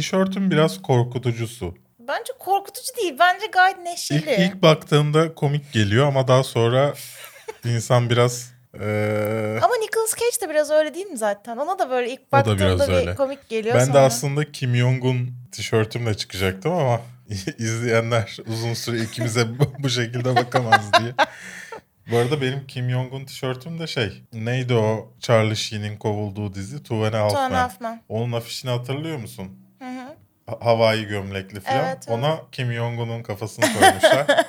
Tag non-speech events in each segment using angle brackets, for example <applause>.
Tişörtün biraz korkutucusu. Bence korkutucu değil. Bence gayet neşeli. İlk, ilk baktığında komik geliyor ama daha sonra <laughs> insan biraz eee, Ama Nicolas Cage de biraz öyle değil mi zaten? Ona da böyle ilk baktığında bir öyle. komik geliyor ben sonra. de aslında Kim Jong-un tişörtümle çıkacaktım ama <laughs> izleyenler uzun süre ikimize bu- şekilde bakamaz diye. Bu arada benim Kim Jong-un tişörtüm de şey neydi o Charlie Sheen'in kovulduğu dizi Two and a Half Men. Onun afişini hatırlıyor musun? Hı hı. Ha- Havai gömlekli falan. Evet, evet. Ona Kim Jong-un'un kafasını koymuşlar. <laughs>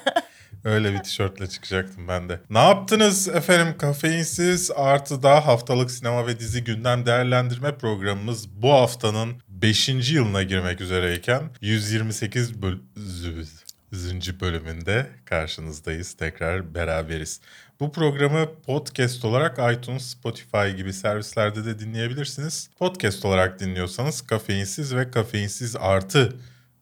Öyle bir tişörtle çıkacaktım ben de. Ne yaptınız efendim? Kafeinsiz artı da haftalık sinema ve dizi gündem değerlendirme programımız bu haftanın 5. yılına girmek üzereyken 128 böl bölümünde karşınızdayız. Tekrar beraberiz. Bu programı podcast olarak iTunes, Spotify gibi servislerde de dinleyebilirsiniz. Podcast olarak dinliyorsanız kafeinsiz ve kafeinsiz artı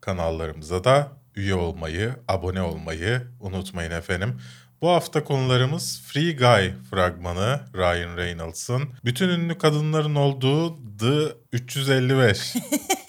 kanallarımıza da üye olmayı, abone olmayı unutmayın efendim. Bu hafta konularımız Free Guy fragmanı Ryan Reynolds'ın, bütün ünlü kadınların olduğu The 355 <laughs>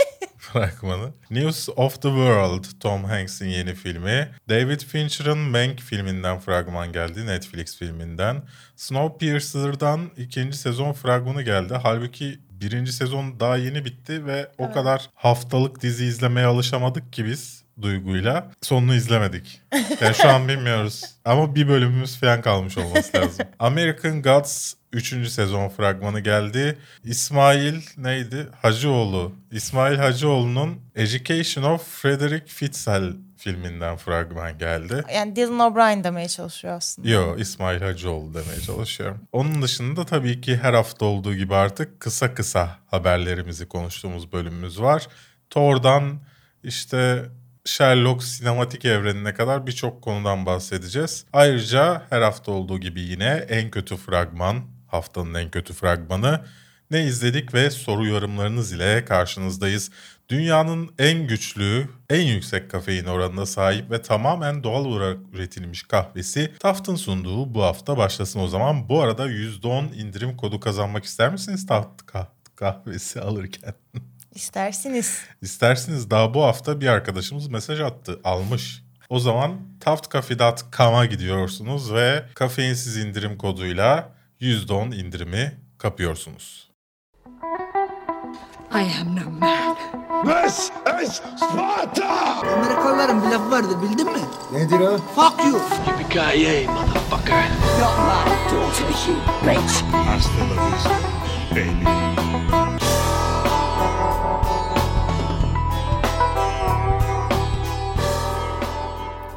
fragmanı, News of the World Tom Hanks'in yeni filmi, David Fincher'ın Mank filminden fragman geldi, Netflix filminden, Snowpiercer'dan ikinci sezon fragmanı geldi. Halbuki birinci sezon daha yeni bitti ve o Evet. kadar haftalık dizi izlemeye alışamadık ki biz duyguyla. Sonunu izlemedik. Yani şu an bilmiyoruz. <laughs> Ama bir bölümümüz falan kalmış olması lazım. American Gods 3. sezon fragmanı geldi. İsmail neydi? Hacıoğlu. İsmail Hacıoğlu'nun Education of Frederick Fitzel filminden fragman geldi. Yani Dylan O'Brien demeye çalışıyor aslında. Yo İsmail Hacıoğlu demeye çalışıyorum. Onun dışında tabii ki her hafta olduğu gibi artık kısa kısa haberlerimizi konuştuğumuz bölümümüz var. Thor'dan işte Sherlock sinematik evrenine kadar birçok konudan bahsedeceğiz. Ayrıca her hafta olduğu gibi yine en kötü fragman, haftanın en kötü fragmanı ne izledik ve soru yorumlarınız ile karşınızdayız. Dünyanın en güçlü, en yüksek kafein oranına sahip ve tamamen doğal olarak üretilmiş kahvesi Taft'ın sunduğu bu hafta başlasın o zaman. Bu arada %10 indirim kodu kazanmak ister misiniz Taft kah- kahvesi alırken? <laughs> İstersiniz. İsterseniz daha bu hafta bir arkadaşımız mesaj attı, almış. O zaman taftcafe.com'a gidiyorsunuz ve kafeinsiz indirim koduyla %10 indirimi kapıyorsunuz. I am no man. This is Sparta! Amerikalıların bir lafı vardır bildin mi? Nedir o? Fuck you. Yippee-ki-yay, motherfucker! Not my daughter, you bitch. Hasta la vista, baby.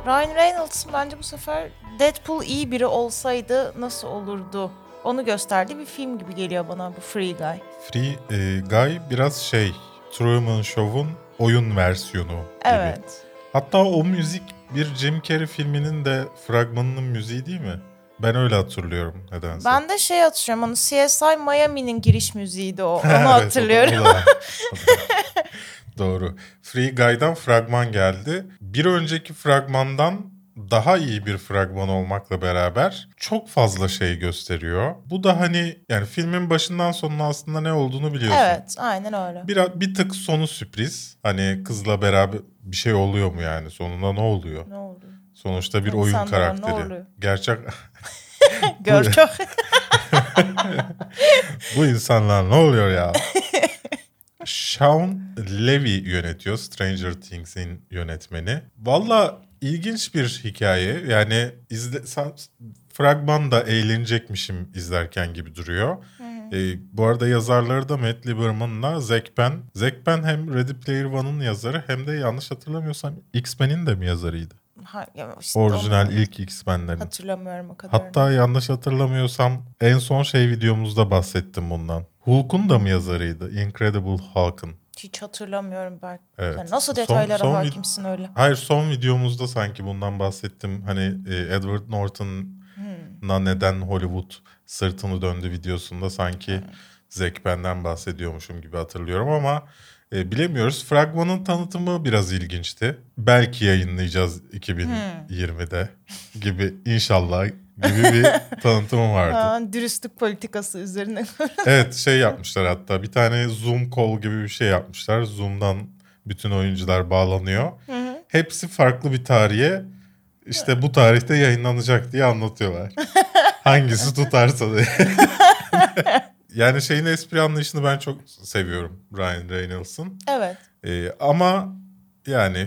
Ryan Reynolds'ın bence bu sefer Deadpool iyi biri olsaydı nasıl olurdu? Onu gösterdiği bir film gibi geliyor bana bu Free Guy. Free e, Guy biraz şey Truman Show'un oyun versiyonu gibi. Evet. Hatta o müzik bir Jim Carrey filminin de fragmanının müziği değil mi? Ben öyle hatırlıyorum nedense. Ben de şey hatırlıyorum onu CSI Miami'nin giriş müziğiydi o. <laughs> Onu Evet, hatırlıyorum. o da- o da. <laughs> Doğru. Free Guy'dan fragman geldi. Bir önceki fragmandan daha iyi bir fragman olmakla beraber çok fazla şey gösteriyor. Bu da hani yani filmin başından sonuna aslında ne olduğunu biliyorsun. evet aynen öyle. Bir, bir tık sonu sürpriz. Hani kızla beraber bir şey oluyor mu yani? Sonunda ne oluyor? Ne oldu? Sonuçta bir İnsanlara oyun ne karakteri. oluyor? Gerçek <laughs> Görkem. <laughs> bu insanlar ne oluyor ya? <laughs> Sean Levy yönetiyor. Stranger Things'in yönetmeni. Valla ilginç bir hikaye. Yani izle, fragman da eğlenecekmişim izlerken gibi duruyor. Ee, bu arada yazarları da Matt Lieberman'la Zack Penn. Zack Penn hem Ready Player One'ın yazarı hem de yanlış hatırlamıyorsam X-Men'in de mi yazarıydı? Ha, işte Orijinal onu ilk X-Men'lerin. Hatırlamıyorum o kadar. Hatta yanlış hatırlamıyorsam en son şey videomuzda bahsettim bundan. Hulk'un da mı yazarıydı? Incredible Hulk'ın. Hiç hatırlamıyorum ben. Evet. Sen nasıl Son- detaylara son vid- hakimsin öyle? Hayır son videomuzda sanki bundan bahsettim. Hani e, Edward Norton'a neden Hollywood sırtını döndü videosunda sanki Zack Penn'den bahsediyormuşum gibi hatırlıyorum ama e, bilemiyoruz. Fragmanın tanıtımı biraz ilginçti. Belki yayınlayacağız 2020'de gibi inşallah gibi bir <laughs> tanıtımı vardı. Ha, dürüstlük politikası üzerine. <laughs> Evet şey yapmışlar hatta bir tane Zoom call gibi bir şey yapmışlar. Zoom'dan bütün oyuncular bağlanıyor. Hepsi farklı bir tarihe işte bu tarihte yayınlanacak diye anlatıyorlar. <laughs> Hangisi tutarsa diye. yani şeyin espri anlayışını ben çok seviyorum Ryan Reynolds'ın. Evet. Ee, ama yani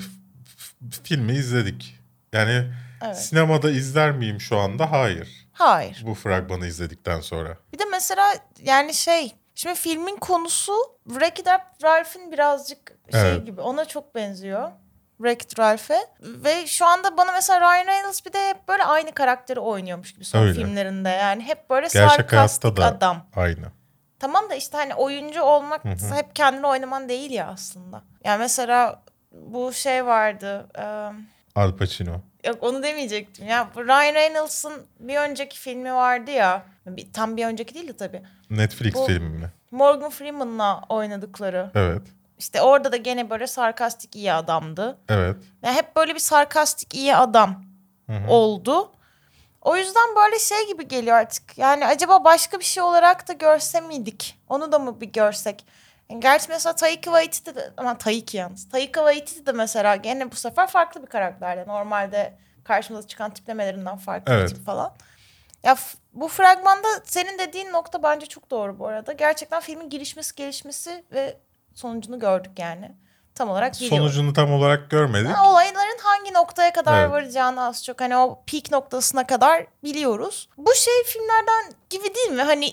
filmi izledik. Yani Evet. sinemada izler miyim şu anda? Hayır. Hayır. Bu fragmanı izledikten sonra. Bir de mesela yani şey şimdi filmin konusu Wreck-It Ralph'in birazcık şey Evet. gibi ona çok benziyor. Wreck-It Ralph'e. Ve şu anda bana mesela Ryan Reynolds bir de hep böyle aynı karakteri oynuyormuş gibi son Öyle. filmlerinde. Yani hep böyle Gerçek sarkastik da adam. aynı. Tamam da işte hani oyuncu olmak hep kendini oynaman değil ya aslında. Yani mesela bu şey vardı. eee, Al Pacino. Yok onu demeyecektim. Ya Ryan Reynolds'ın bir önceki filmi vardı ya. Bir, tam bir önceki değil de tabii. Netflix Bu- filmi mi? Morgan Freeman'la oynadıkları. Evet. İşte orada da gene böyle sarkastik iyi adamdı. Evet. Yani hep böyle bir sarkastik iyi adam oldu. O yüzden böyle şey gibi geliyor artık. Yani acaba başka bir şey olarak da görse miydik? Onu da mı bir görsek? Gerçi mesela Taika Waititi de ama Taika yalnız. Taika Waititi de mesela gene bu sefer farklı bir karakterdi. Normalde karşımıza çıkan tiplemelerinden farklı Evet. bir tip falan. Ya bu fragmanda senin dediğin nokta bence çok doğru bu arada. Gerçekten filmin gelişmesi, gelişmesi ve sonucunu gördük yani. Tam olarak geliyor. Sonucunu tam olarak görmedik. Ha, olayların hangi noktaya kadar Evet. varacağını az çok hani o peak noktasına kadar biliyoruz. Bu şey filmlerden gibi değil mi? Hani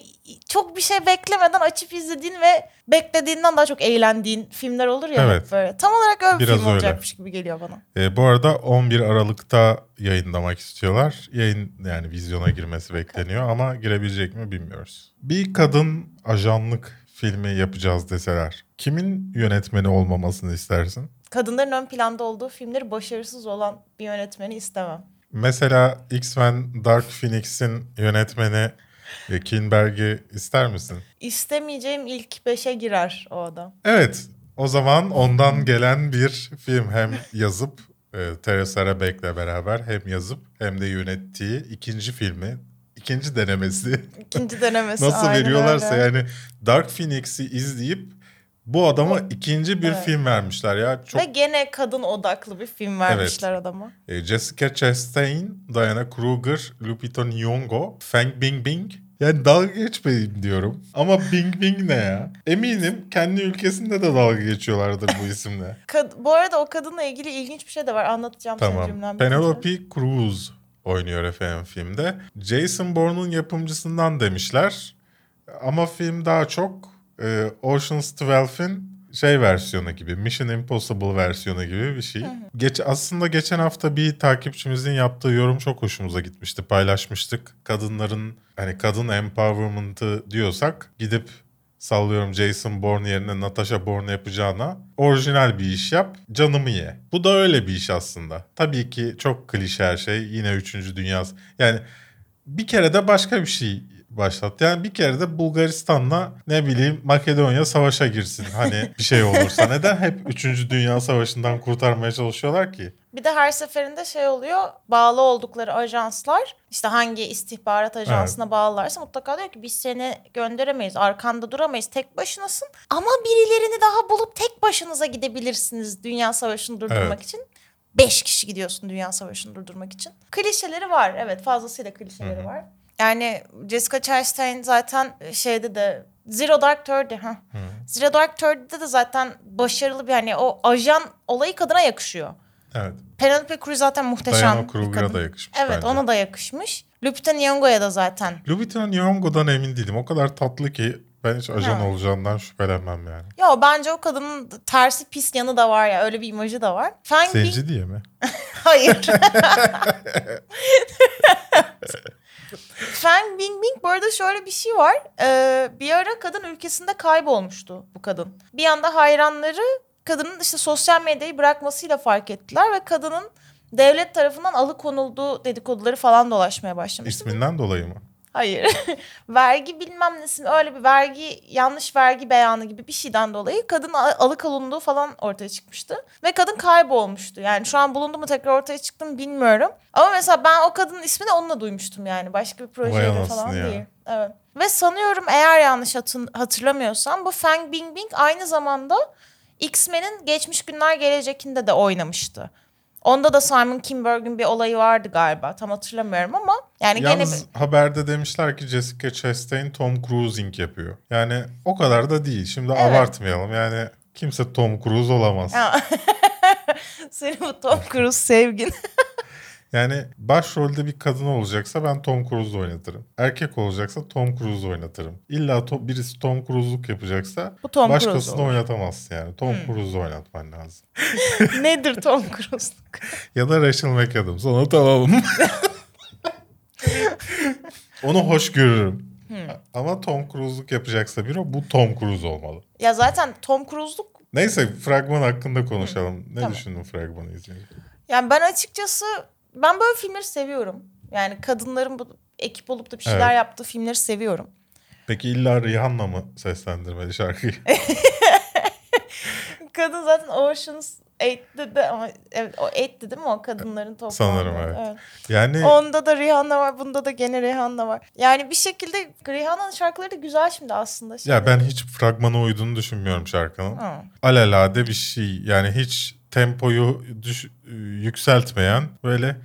çok bir şey beklemeden açıp izlediğin ve beklediğinden daha çok eğlendiğin filmler olur ya Evet. böyle. Tam olarak öyle bir Biraz film öyle. olacakmış gibi geliyor bana. Ee, bu arada 11 Aralık'ta yayınlamak istiyorlar. Yayın yani vizyona girmesi bekleniyor ama girebilecek mi bilmiyoruz. Bir kadın ajanlık filmi yapacağız deseler kimin yönetmeni olmamasını istersin? Kadınların ön planda olduğu filmleri başarısız olan bir yönetmeni istemem. Mesela X-Men Dark Phoenix'in yönetmeni e, Kinberg'i ister misin? İstemeyeceğim ilk beşe girer o adam. Evet. O zaman ondan gelen bir film hem yazıp e, Teresa Rebeck'le beraber hem yazıp hem de yönettiği ikinci filmi, ikinci denemesi İkinci denemesi nasıl aynen veriyorlarsa öyle. yani Dark Phoenix'i izleyip bu adama ikinci bir Evet. film vermişler ya. Çok Ve gene kadın odaklı bir film vermişler adama. E, Jessica Chastain, Diana Kruger, Lupita Nyong'o, Fang Bingbing. Yani dalga geçmeyin diyorum. Ama Bing Bing ne ya? Eminim kendi ülkesinde de dalga geçiyorlardır bu isimle. <laughs> Kad- bu arada o kadınla ilgili ilginç bir şey de var. Anlatacağım sana tamam. cümlem bitince. Penelope Cruz oynuyor efendim filmde. Jason Bourne'un yapımcısından demişler. Ama film daha çok e, Ocean's 12'in şey versiyonu gibi, Mission Impossible versiyonu gibi bir şey. Geç aslında geçen hafta bir takipçimizin yaptığı yorum çok hoşumuza gitmişti. Paylaşmıştık. Kadınların hani kadın empowerment'ı diyorsak gidip sallıyorum Jason Bourne yerine Natasha Bourne yapacağına orijinal bir iş yap canımı ye. Bu da öyle bir iş aslında. Tabii ki çok klişe her şey yine 3. Dünya yani bir kere de başka bir şey başlat. Yani bir kere de Bulgaristan'la ne bileyim Makedonya savaşa girsin. Hani bir şey olursa. <laughs> Neden hep 3. Dünya Savaşı'ndan kurtarmaya çalışıyorlar ki? Bir de her seferinde şey oluyor. Bağlı oldukları ajanslar işte hangi istihbarat ajansına bağlılarsa mutlaka diyor ki biz seni gönderemeyiz. Arkanda duramayız. Tek başınasın. Ama birilerini daha bulup tek başınıza gidebilirsiniz dünya savaşını durdurmak Evet. için. Beş kişi gidiyorsun dünya savaşını durdurmak için. Klişeleri var. Evet fazlasıyla klişeleri var. Yani Jessica Chastain zaten şeyde de Zero Dark Thirty. Ha. Zero Dark Thirty'de de zaten başarılı bir hani o ajan olayı kadına yakışıyor. Evet. Penelope Cruz zaten muhteşem Diana Kruger'a da yakışmış Evet bence. ona da yakışmış. Lupita Nyong'o'ya da zaten. Lupita Nyong'o'dan emin değilim. O kadar tatlı ki ben hiç ajan Ha. olacağından şüphelenmem yani. Ya bence o kadının tersi pis yanı da var ya. Öyle bir imajı da var. Fang Bing... Zenci diye mi? <laughs> Hayır. <laughs> Fang Bingbing bu arada şöyle bir şey var. Ee, bir ara kadın ülkesinde kaybolmuştu bu kadın. Bir anda hayranları kadının işte sosyal medyayı bırakmasıyla fark ettiler ve kadının devlet tarafından alıkonulduğu dedikoduları falan dolaşmaya başlamıştı. İsminden dolayı mı? Hayır. <laughs> vergi bilmem nesin öyle bir vergi yanlış vergi beyanı gibi bir şeyden dolayı kadın al- alıkonulduğu falan ortaya çıkmıştı. Ve kadın kaybolmuştu. Yani şu an bulundu mu tekrar ortaya çıktı mı bilmiyorum. Ama mesela ben o kadının ismini onunla duymuştum yani. Başka bir anasını falan ya. değil. Evet. Ve sanıyorum eğer yanlış hatırlamıyorsam bu Fang Bingbing aynı zamanda X-Men'in Geçmiş Günler Gelecek'inde de oynamıştı. Onda da Simon Kinberg'in bir olayı vardı galiba. Tam hatırlamıyorum ama yani gene Yalnız bir... haberde demişler ki Jessica Chastain Tom Cruising yapıyor. Yani o kadar da değil. Şimdi Evet. abartmayalım. Yani kimse Tom Cruise olamaz. <laughs> Senin bu Tom Cruise sevgin. <laughs> Yani başrolde bir kadın olacaksa ben Tom Cruise oynatırım. Erkek olacaksa Tom Cruise oynatırım. İlla to- birisi Tom Cruise'luk yapacaksa Bu Tom Cruise başkasını. Hmm. oynatamazsın yani. Tom Cruise oynatman lazım. <laughs> Nedir Tom Cruise'luk? <laughs> Ya da Rachel McAdams. Onu tamamım. <laughs> Onu hoş görürüm. Hmm. Ama Tom Cruise'luk yapacaksa biri bu Tom Cruise olmalı. Ya zaten Tom Cruise'luk Neyse fragman hakkında konuşalım. Ne Tamam. düşündün fragmanı izleyince? Yani ben açıkçası ben böyle filmleri seviyorum. Yani kadınların bu ekip olup da bir şeyler Evet. yaptığı filmleri seviyorum. Peki illa Rihanna mı seslendirmeli şarkıyı? <laughs> Kadın zaten Ocean's 8'de de ama evet o 8'di değil mi o kadınların toplamı? Sanırım evet. Yani Onda da Rihanna var, bunda da gene Rihanna var. Yani bir şekilde Rihanna'nın şarkıları da güzel şimdi aslında. Şimdi. ya ben hiç fragmana uyduğunu düşünmüyorum şarkının. Ha. Alelade bir şey. Yani hiç tempoyu düş- yükseltmeyen böyle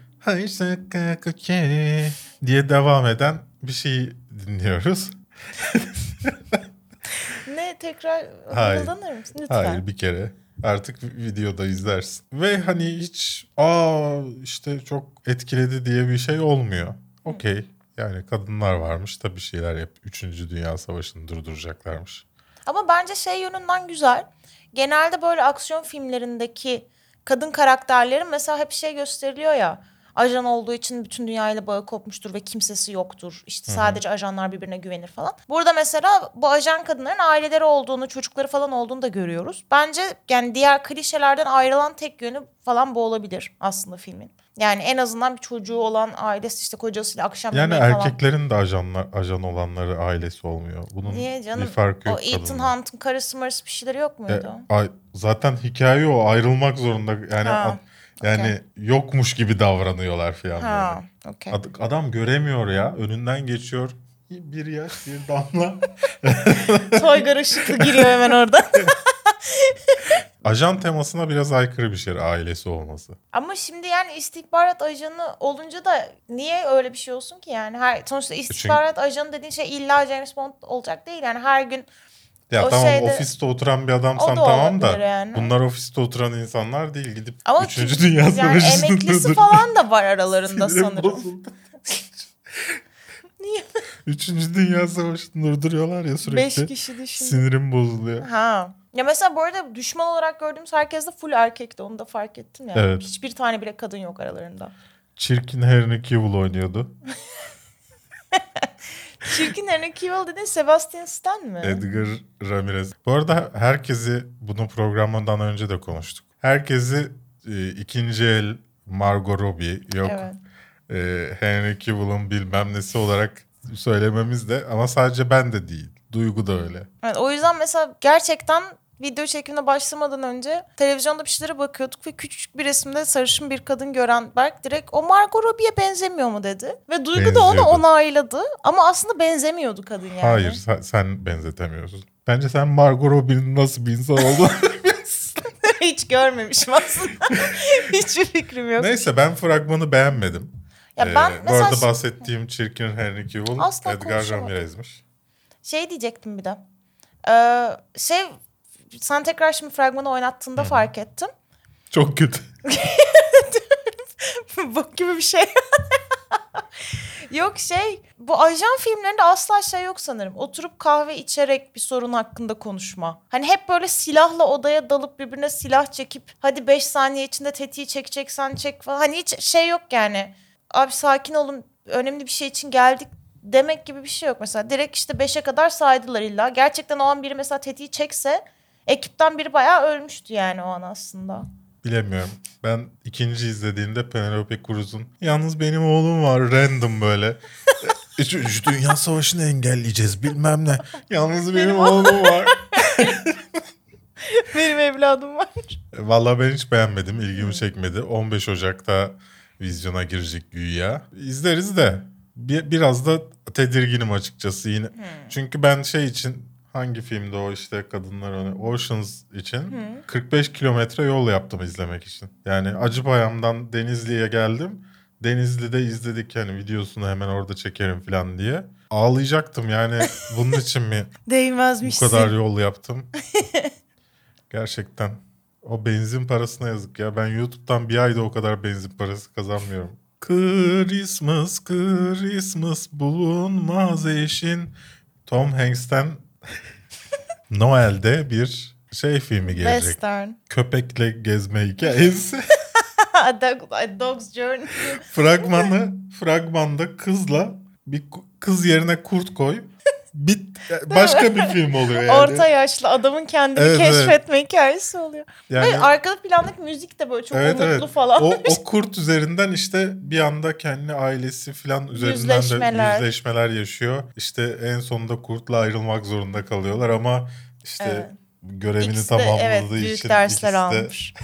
diye devam eden bir şey dinliyoruz. <laughs> Ne tekrar mırıldanır mısın lütfen? Hayır bir kere. Artık videoda izlersin. Ve hani hiç aa işte çok etkiledi diye bir şey olmuyor. Okey. Yani kadınlar varmış da bir şeyler yap. Üçüncü Dünya Savaşı'nı durduracaklarmış. Ama bence şey yönünden güzel. Genelde böyle aksiyon filmlerindeki kadın karakterlerin mesela hep şey gösteriliyor ya. Ajan olduğu için bütün dünyayla bağı kopmuştur ve kimsesi yoktur. İşte sadece ajanlar birbirine güvenir falan. Burada mesela bu ajan kadınların aileleri olduğunu, çocukları falan olduğunu da görüyoruz. Bence yani diğer klişelerden ayrılan tek yönü falan bu olabilir aslında filmin. Yani en azından bir çocuğu olan ailesi işte kocasıyla akşam Yani yemeği falan. erkeklerin de ajanlar, ajan olanları ailesi olmuyor. Bunun Niye canım? bir farkı yok. o Ethan. Hunt'ın karısı marısı bir şeyleri yok E, muydu? ay- zaten hikaye o ayrılmak zorunda. Yani Ha, ad- yani yokmuş gibi davranıyorlar falan Ha, böyle. okey. Ad- adam göremiyor ya. Önünden geçiyor. Bir yaş bir damla. <laughs> Toygar ışıklı giriyor hemen orada. <laughs> Ajan temasına biraz aykırı bir şey ailesi olması. Ama şimdi yani istihbarat ajanı olunca da niye öyle bir şey olsun ki yani? Her, sonuçta istihbarat ajanı dediğin şey illa James Bond olacak değil. Yani her gün Ya O tamam şeyde- ofiste oturan bir adamsan da tamam da yani. bunlar ofiste oturan insanlar değil gidip ama 3. kim- Dünya yani Savaşı'nı emeklisi falan da var aralarında <laughs> Sinirim sanırım. Niye? Üçüncü Dünya Savaşı'nı durduruyorlar ya sürekli. Beş kişi düşün. Sinirim bozuluyor. Ha. Ya mesela bu arada düşman olarak gördüğümüz herkes de full erkekti. Onu da fark ettim ya. Evet. Hiçbir tane bile kadın yok aralarında. Çirkin Henry Cavill oynuyordu. <laughs> Çirkin Henry Cavill dediğin Sebastian Stan mi? Edgar Ramirez. Bu arada herkesi bunu programdan önce de konuştuk. Herkesi e, ikinci el Margot Robbie yok Evet. e, Henry Cavill'ın bilmem nesi olarak söylememiz de ama sadece ben de değil. Duygu da öyle. Evet, o yüzden mesela gerçekten video çekimine başlamadan önce televizyonda bir şeylere bakıyorduk ve küçük bir resimde sarışın bir kadın gören Berk direkt o Margot Robbie'ye benzemiyor mu dedi. Ve Duygu da onu onayladı ama aslında benzemiyordu kadın yani. Hayır sen, sen benzetemiyorsun. Bence sen Margot Robbie'nin nasıl bir insan olduğunu <laughs> <laughs> Hiç görmemişim aslında. <laughs> Hiçbir fikrim yok. Neyse ben fragmanı beğenmedim. Ya Ee, ben bu mesela arada bahsettiğim çirkin Henry Cavill Asla Edgar. Ramirez'miş. şey diyecektim bir de. Ee, şey sen tekrar şimdi fragmanı oynattığında fark ettim. Çok kötü. <laughs> Bok gibi bir şey. <laughs> yok şey bu ajan filmlerinde asla şey yok sanırım. Oturup kahve içerek bir sorun hakkında konuşma. Hani hep böyle silahla odaya dalıp birbirine silah çekip hadi 5 saniye içinde tetiği çekeceksen çek falan. Hani hiç şey yok yani. Abi sakin olun önemli bir şey için geldik demek gibi bir şey yok mesela. Direkt işte 5'e kadar saydılar illa. Gerçekten o an biri mesela tetiği çekse ekipten biri bayağı ölmüştü yani o an aslında. Bilemiyorum. Ben ikinci izlediğimde Penelope Cruz'un yalnız benim oğlum var random böyle. <laughs> Üçüncü Dünya Savaşı'nı engelleyeceğiz bilmem ne. Yalnız benim, oğlum var. <laughs> Benim evladım var. Vallahi ben hiç beğenmedim. ilgimi çekmedi. 15 Ocak'ta vizyona girecek güya. İzleriz de bir, biraz da tedirginim açıkçası yine. Çünkü ben şey için hangi filmde o işte kadınlar onu Oceans için 45 kilometre yol yaptım izlemek için. Yani Acıpayam'dan Denizli'ye geldim. Denizli'de izledik yani videosunu hemen orada çekerim falan diye. Ağlayacaktım yani <laughs> bunun için mi bu Değmezmişsin. kadar yol yaptım. <laughs> Gerçekten o benzin parasına yazık ya. Ben YouTube'dan bir ayda o kadar benzin parası kazanmıyorum. <laughs> Christmas, Christmas bulunmaz eşin. Tom Hanks'ten <laughs> Noel'de bir şey filmi gelecek. Western. Köpekle gezme hikayesi. <laughs> Dog- Dog's Journey. Fragmanı, fragmanda kızla bir kız yerine kurt koy. Bit başka bir film oluyor yani. Orta yaşlı adamın kendini Evet, evet. keşfetme hikayesi oluyor. Yani- Ve arkada plandaki müzik de böyle çok Evet umutlu evet. falan. O, <laughs> o kurt üzerinden işte bir anda kendi ailesi falan üzerinden Yüzleşmeler. de yüzleşmeler yaşıyor. İşte en sonunda kurtla ayrılmak zorunda kalıyorlar ama işte Evet. görevini İkisi de, tamamladığı evet, büyük için dersler ikisi de- almış.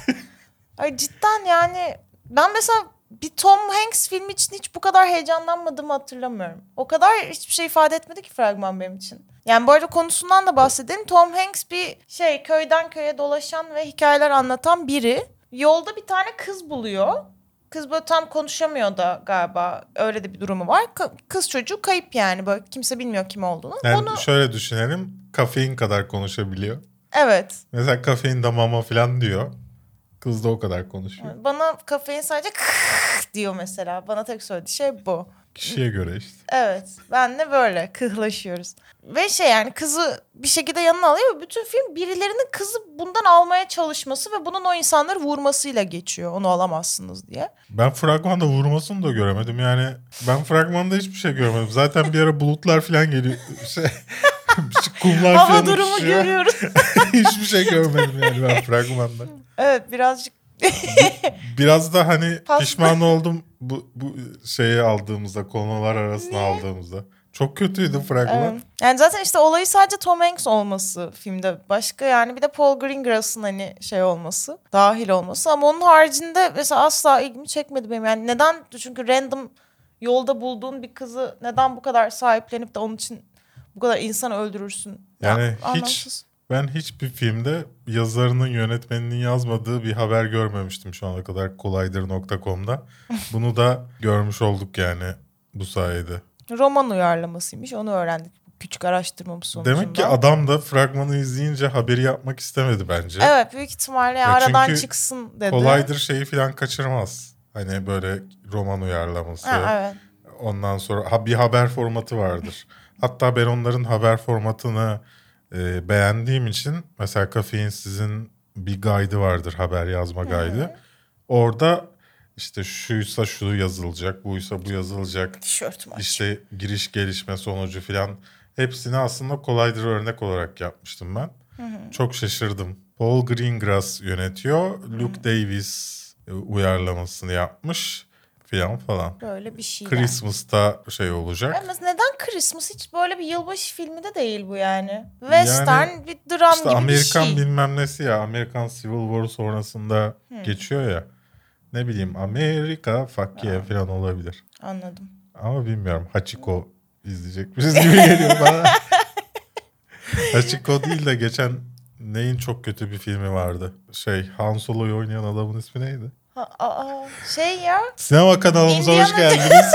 Ay cidden yani ben mesela bir Tom Hanks filmi için hiç bu kadar heyecanlanmadığımı hatırlamıyorum. O kadar hiçbir şey ifade etmedi ki fragman benim için. Yani bu arada konusundan da bahsedelim. Tom Hanks bir şey köyden köye dolaşan ve hikayeler anlatan biri. Yolda bir tane kız buluyor. Kız böyle tam konuşamıyor da galiba. Öyle de bir durumu var. Kız çocuğu kayıp yani. Böyle kimse bilmiyor kim olduğunu. Yani Onu şöyle düşünelim. Kafein kadar konuşabiliyor. evet. Mesela kafein de mama falan diyor. Kız da o kadar konuşuyor. Bana kafein sadece diyor mesela. Bana tek söylediği şey bu. Kişiye göre işte. Evet. Ben de böyle kıhlaşıyoruz. Ve şey yani kızı bir şekilde yanına alıyor bütün film birilerinin kızı bundan almaya çalışması ve bunun o insanları vurmasıyla geçiyor. Onu alamazsınız diye. Ben fragmanda vurmasını da göremedim. Yani ben fragmanda hiçbir şey görmedim. Zaten bir ara bulutlar falan geliyor. <laughs> Şey, kumlar Hava durumu uçuşuyor. görüyoruz. <laughs> hiçbir şey görmedim yani ben fragmanda. evet birazcık Biraz da hani <laughs> Pasta. pişman oldum bu, bu şeyi aldığımızda, konular arasına aldığımızda. Çok kötüydü fragman. Evet. Yani zaten işte olayı sadece Tom Hanks olması filmde. Başka yani bir de Paul Greengrass'ın hani şey olması, dahil olması. Ama onun haricinde mesela asla ilgimi çekmedi benim. Yani neden? Çünkü random yolda bulduğun bir kızı neden bu kadar sahiplenip de onun için bu kadar insan öldürürsün? Yani Ya, hiç anlamsız. ben hiçbir filmde yazarının yönetmeninin yazmadığı bir haber görmemiştim şu ana kadar kolaydır.com'da. <laughs> Bunu da görmüş olduk yani bu sayede. Roman uyarlamasıymış. Onu öğrendik küçük araştırmamız sonucunda. Demek ki adam da fragmanı izleyince haberi yapmak istemedi bence. Evet büyük ihtimalle Ya aradan çıksın dedi. Kolaydır şeyi falan kaçırmaz. Hani böyle roman uyarlaması. Ha, evet. Ondan sonra ha, bir haber formatı vardır. Hatta ben onların haber formatını e, beğendiğim için mesela Kafein sizin bir guide'ı vardır haber yazma guide'ı. Orada işte şuysa şu yazılacak, buysa bu yazılacak. Tişörtüm aç. İşte giriş gelişme sonucu falan hepsini aslında kolaydır örnek olarak yapmıştım ben. Çok şaşırdım. Paul Greengrass yönetiyor. Luke Davis e, uyarlamasını yapmış filan falan. Böyle bir şey. Christmas'ta şey olacak. Ama neden Christmas hiç böyle bir yılbaşı filmi de değil bu yani. Western bir dram İşte gibi Amerikan bir şey. bilmem nesi ya. Amerikan Civil War sonrasında geçiyor ya. Ne bileyim Amerika fuck yeah falan olabilir. Anladım. Ama bilmiyorum. Hachiko izleyecekmişiz gibi geliyor bana. <laughs> Hachiko değil de geçen neyin çok kötü bir filmi vardı. Şey Han Solo'yu oynayan adamın ismi neydi? Aa, şey ya. Sinema kanalımıza hoş geldiniz. <laughs>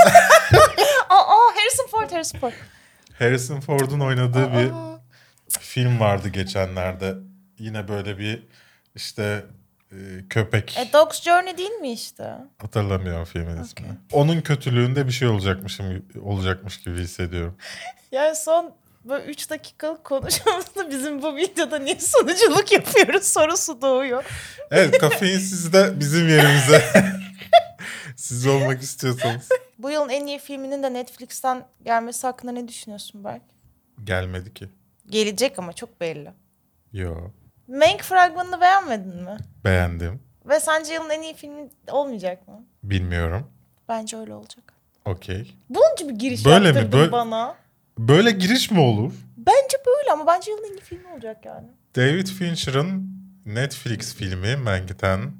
Aa, Harrison Ford, Harrison Ford. Harrison Ford'un oynadığı bir Aa, film vardı geçenlerde. Yine böyle bir işte e, köpek. E, Dog's Journey değil mi işte? Hatırlamıyorum filmin ismini. Onun kötülüğünde bir şey olacakmışım olacakmış gibi hissediyorum. <laughs> Yani son böyle 3 dakikalık konuşmamızda bizim bu videoda niye sunuculuk yapıyoruz sorusu doğuyor. Evet kafein siz de bizim yerimize. <laughs> Siz olmak istiyorsanız. Bu yılın en iyi filminin de Netflix'ten gelmesi hakkında ne düşünüyorsun Berk? Gelmedi ki. Gelecek ama çok belli. Yo. Mank fragmanını beğenmedin mi? Beğendim. Ve sence yılın en iyi filmi olmayacak mı? Bilmiyorum. Bence öyle olacak. Okey. Bunca bir giriş Böyle mi? Böyle- bana. Böyle giriş mi olur? Bence böyle ama bence yılın en iyi filmi olacak yani. David Fincher'ın Netflix filmi Mank'ten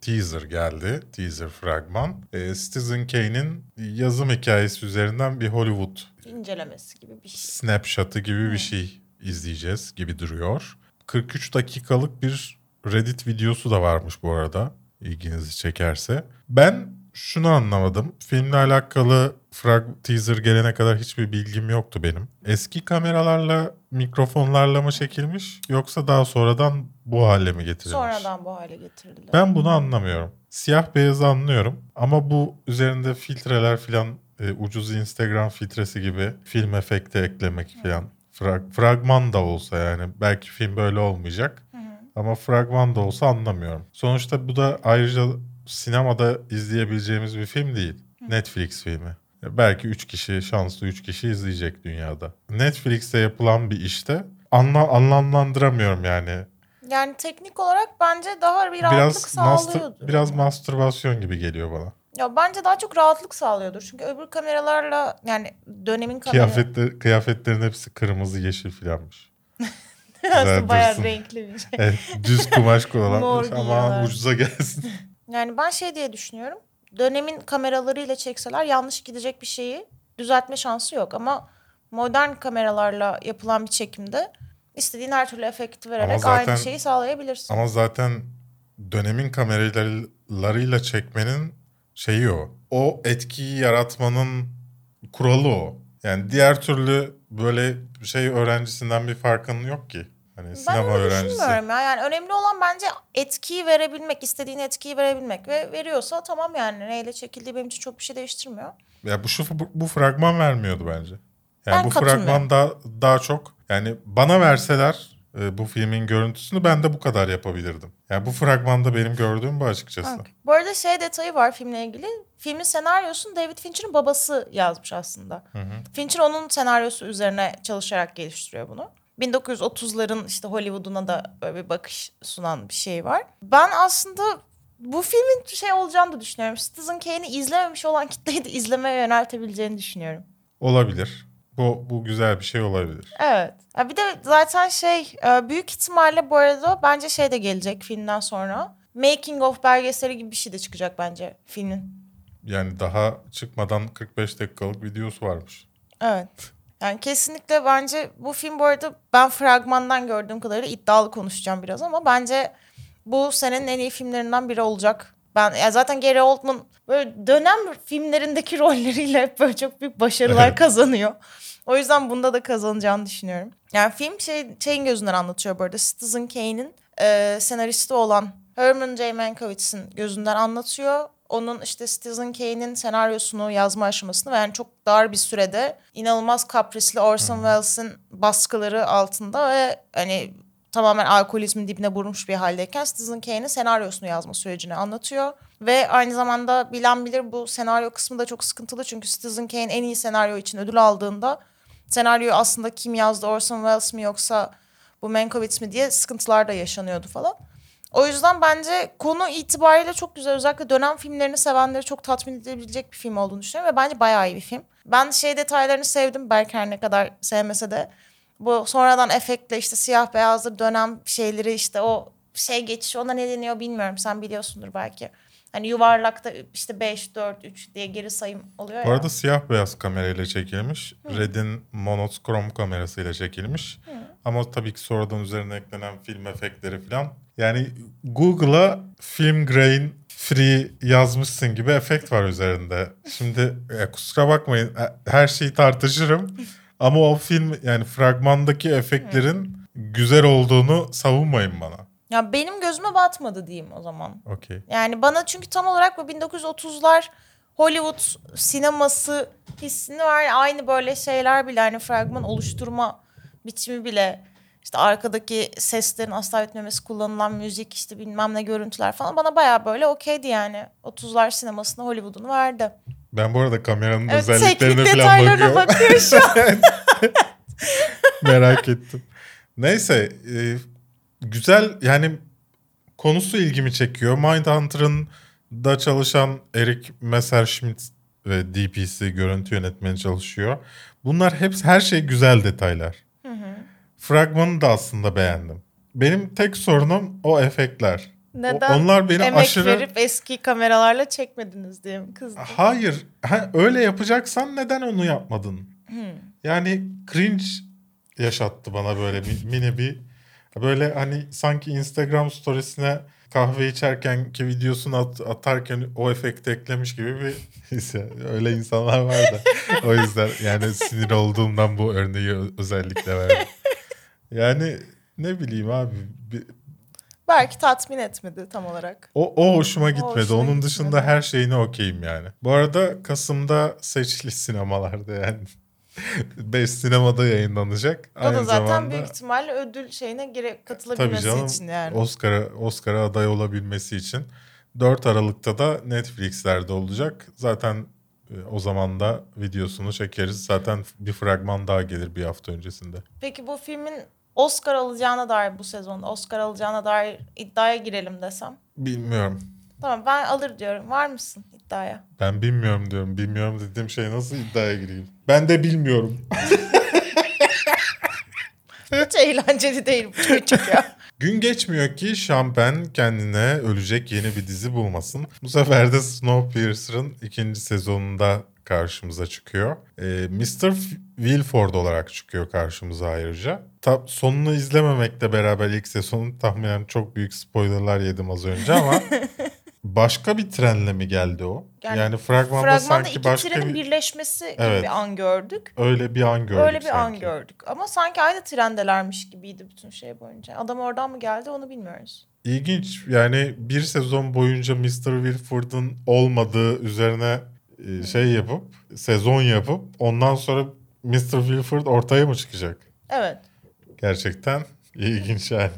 teaser geldi. Teaser fragman. Ee, Citizen Kane'in yazım hikayesi üzerinden bir Hollywood İncelemesi gibi bir şey. snapshot'ı gibi bir şey izleyeceğiz gibi duruyor. 43 dakikalık bir Reddit videosu da varmış bu arada ilginizi çekerse. Ben şunu anlamadım. Filmle alakalı frag teaser gelene kadar hiçbir bilgim yoktu benim. Eski kameralarla, mikrofonlarla mı çekilmiş yoksa daha sonradan bu hale mi getirilmiş? Sonradan bu hale getirildi. Ben bunu anlamıyorum. Siyah beyazı anlıyorum ama bu üzerinde filtreler filan e, ucuz Instagram filtresi gibi film efekti eklemek filan. Frag- fragman da olsa yani belki film böyle olmayacak. Ama fragman da olsa anlamıyorum. Sonuçta bu da ayrıca sinemada izleyebileceğimiz bir film değil. Netflix filmi. Belki 3 kişi, şanslı 3 kişi izleyecek dünyada. Netflix'te yapılan bir işte anla, anlamlandıramıyorum yani. Yani teknik olarak bence daha bir rahatlık Biraz sağlıyordur. biraz mastürbasyon gibi geliyor bana. Ya bence daha çok rahatlık sağlıyordur. Çünkü öbür kameralarla yani dönemin kamera Kıyafetler, kıyafetlerin hepsi kırmızı yeşil filanmış. <laughs> güzel bayağı dursun. renkli bir şey. Evet, düz kumaş <laughs> kullanmış ama giyiyorlar. ucuza gelsin. <laughs> Yani ben şey diye düşünüyorum. Dönemin kameralarıyla çekseler yanlış gidecek bir şeyi düzeltme şansı yok. Ama modern kameralarla yapılan bir çekimde istediğin her türlü efekti vererek zaten- aynı şeyi sağlayabilirsin. Ama zaten dönemin kameralarıyla çekmenin şeyi o. O etkiyi yaratmanın kuralı o. Yani diğer türlü böyle şey öğrencisinden bir farkın yok ki. Hani Ben sinema öyle öğrencisi. düşünmüyorum ya. Yani önemli olan bence etkiyi verebilmek, istediğin etkiyi verebilmek ve veriyorsa tamam yani neyle çekildiği benim için çok bir şey değiştirmiyor. Ya bu şu bu, bu fragman vermiyordu bence. Yani Ben bu fragman daha daha çok yani bana verseler e, bu filmin görüntüsünü ben de bu kadar yapabilirdim. Yani bu fragmanda benim gördüğüm bu açıkçası. Okay. Bu arada şey detayı var filmle ilgili. Filmin senaryosunu David Fincher'ın babası yazmış aslında. Fincher onun senaryosu üzerine çalışarak geliştiriyor bunu. 1930'ların işte Hollywood'una da böyle bir bakış sunan bir şey var. Ben aslında bu filmin şey olacağını da düşünüyorum. Citizen Kane'i izlememiş olan kitleyi de izlemeye yöneltebileceğini düşünüyorum. Olabilir. Bu bu güzel bir şey olabilir. Evet. Bir de zaten şey e, büyük ihtimalle bu arada bence şey de gelecek filmden sonra. Making of belgeseli gibi bir şey de çıkacak bence filmin. Yani daha çıkmadan 45 dakikalık videosu varmış. Evet. Yani kesinlikle bence bu film bu arada ben fragmandan gördüğüm kadarıyla iddialı konuşacağım biraz ama bence bu senenin en iyi filmlerinden biri olacak. Ben ya zaten Gary Oldman böyle dönem filmlerindeki <laughs> rolleriyle hep böyle çok büyük başarılar kazanıyor. O yüzden bunda da kazanacağını düşünüyorum. Yani film şey, şeyin gözünden anlatıyor bu arada. Citizen Kane'in e, senaristi olan Herman J. Mankiewicz''in gözünden anlatıyor. Onun işte Citizen Kane'in senaryosunu yazma aşamasını ve yani çok dar bir sürede inanılmaz kaprisli Orson Welles'in baskıları altında ve hani tamamen alkolizmin dibine vurmuş bir haldeyken Citizen Kane'in senaryosunu yazma sürecini anlatıyor. Ve aynı zamanda bilen bilir bu senaryo kısmı da çok sıkıntılı çünkü Citizen Kane en iyi senaryo için ödül aldığında senaryoyu aslında kim yazdı Orson Welles mi yoksa bu Mankiewicz mi diye sıkıntılar da yaşanıyordu falan. O yüzden bence konu itibariyle çok güzel. Özellikle dönem filmlerini sevenleri çok tatmin edebilecek bir film olduğunu düşünüyorum. Ve bence bayağı iyi bir film. Ben şey detaylarını sevdim. Belki her ne kadar sevmese de. Bu sonradan efektle işte siyah beyazlı dönem şeyleri işte o şey geçişi ona ne deniyor bilmiyorum. Sen biliyorsundur belki. Hani yuvarlakta işte 5, 4, 3 diye geri sayım oluyor Bu ya. arada siyah beyaz kamerayla çekilmiş. Red'in monokrom kamerasıyla çekilmiş. Ama tabii ki sonradan üzerine eklenen film efektleri falan. Yani Google'a film grain free yazmışsın gibi efekt var üzerinde. Şimdi e, kusura bakmayın e, her şeyi tartışırım. <laughs> Ama o film yani fragmandaki efektlerin güzel olduğunu savunmayın bana. Ya benim gözüme batmadı diyeyim o zaman. Okey. Yani bana çünkü tam olarak bu 1930'lar Hollywood sineması hissini var. Aynı böyle şeyler bile hani fragman oluşturma biçimi bile işte arkadaki seslerin asla bitmemesi kullanılan müzik işte bilmem ne görüntüler falan bana baya böyle okeydi yani. 30'lar sinemasına Hollywood'unu verdi. Ben bu arada kameranın Evet özelliklerine teknik falan detaylarına bakıyorum. bakıyor şu an. <laughs> Merak ettim. Neyse e, güzel yani konusu ilgimi çekiyor. Mindhunter'ın da çalışan Eric Messerschmidt ve DP'si görüntü yönetmeni çalışıyor. Bunlar hepsi her şey güzel detaylar. Fragmanı da aslında beğendim. Benim tek sorunum o efektler. O- Neden onlar beni emek aşırı verip eski kameralarla çekmediniz diye mi kızdın? Hayır. Ha, öyle yapacaksan neden onu yapmadın? Yani cringe yaşattı bana böyle mini bir böyle hani sanki Instagram storiesine kahve içerken ki videosunu at- atarken o efekti eklemiş gibi bir. <laughs> Öyle insanlar var da. o yüzden yani sinir olduğumdan bu örneği özellikle verdim. Yani ne bileyim abi bir- Belki tatmin etmedi tam olarak. o, o hoşuma gitmedi. hoşuna Onun gitmedi. dışında her şeyine okeyim yani. Bu arada Kasım'da seçili sinemalarda yani. <laughs> 5 sinemada yayınlanacak. O da zaten büyük ihtimalle ödül şeyine gire Tabii katılabilmesi canım için yani. Oscar'a Oscar'a aday olabilmesi için 4 Aralık'ta da Netflix'lerde olacak. Zaten e, o zaman da videosunu çekeriz. Zaten bir fragman daha gelir bir hafta öncesinde. Peki bu filmin Oscar alacağına dair bu sezon Oscar alacağına dair iddiaya girelim desem. Bilmiyorum. Tamam ben alır diyorum. Var mısın iddiaya? Ben bilmiyorum diyorum. Bilmiyorum dediğim şey nasıl iddiaya gireyim? Ben de bilmiyorum. <laughs> Hiç eğlenceli değil bu çocuk ya. <laughs> Gün geçmiyor ki Şampen kendine ölecek yeni bir dizi bulmasın. Bu sefer de Snowpiercer'ın ikinci sezonunda karşımıza çıkıyor. Ee, Mr. Wilford olarak çıkıyor karşımıza ayrıca. Ta, sonunu izlememekle beraber ilk sezonun tahminen çok büyük spoilerlar yedim az önce ama <laughs> başka bir trenle mi geldi o? Yani, Yani fragmanda, Fragmanda sanki iki başka trenin bir birleşmesi gibi Evet. bir an gördük. öyle bir an gördük Öyle bir an sanki. gördük. Ama sanki aynı trendelermiş gibiydi bütün şey boyunca. Adam oradan mı geldi onu bilmiyoruz. İlginç yani bir sezon boyunca Mr. Wilford'un olmadığı üzerine e, şey yapıp sezon yapıp ondan sonra Mr. Wilford ortaya mı çıkacak? Evet. Gerçekten ilginç yani.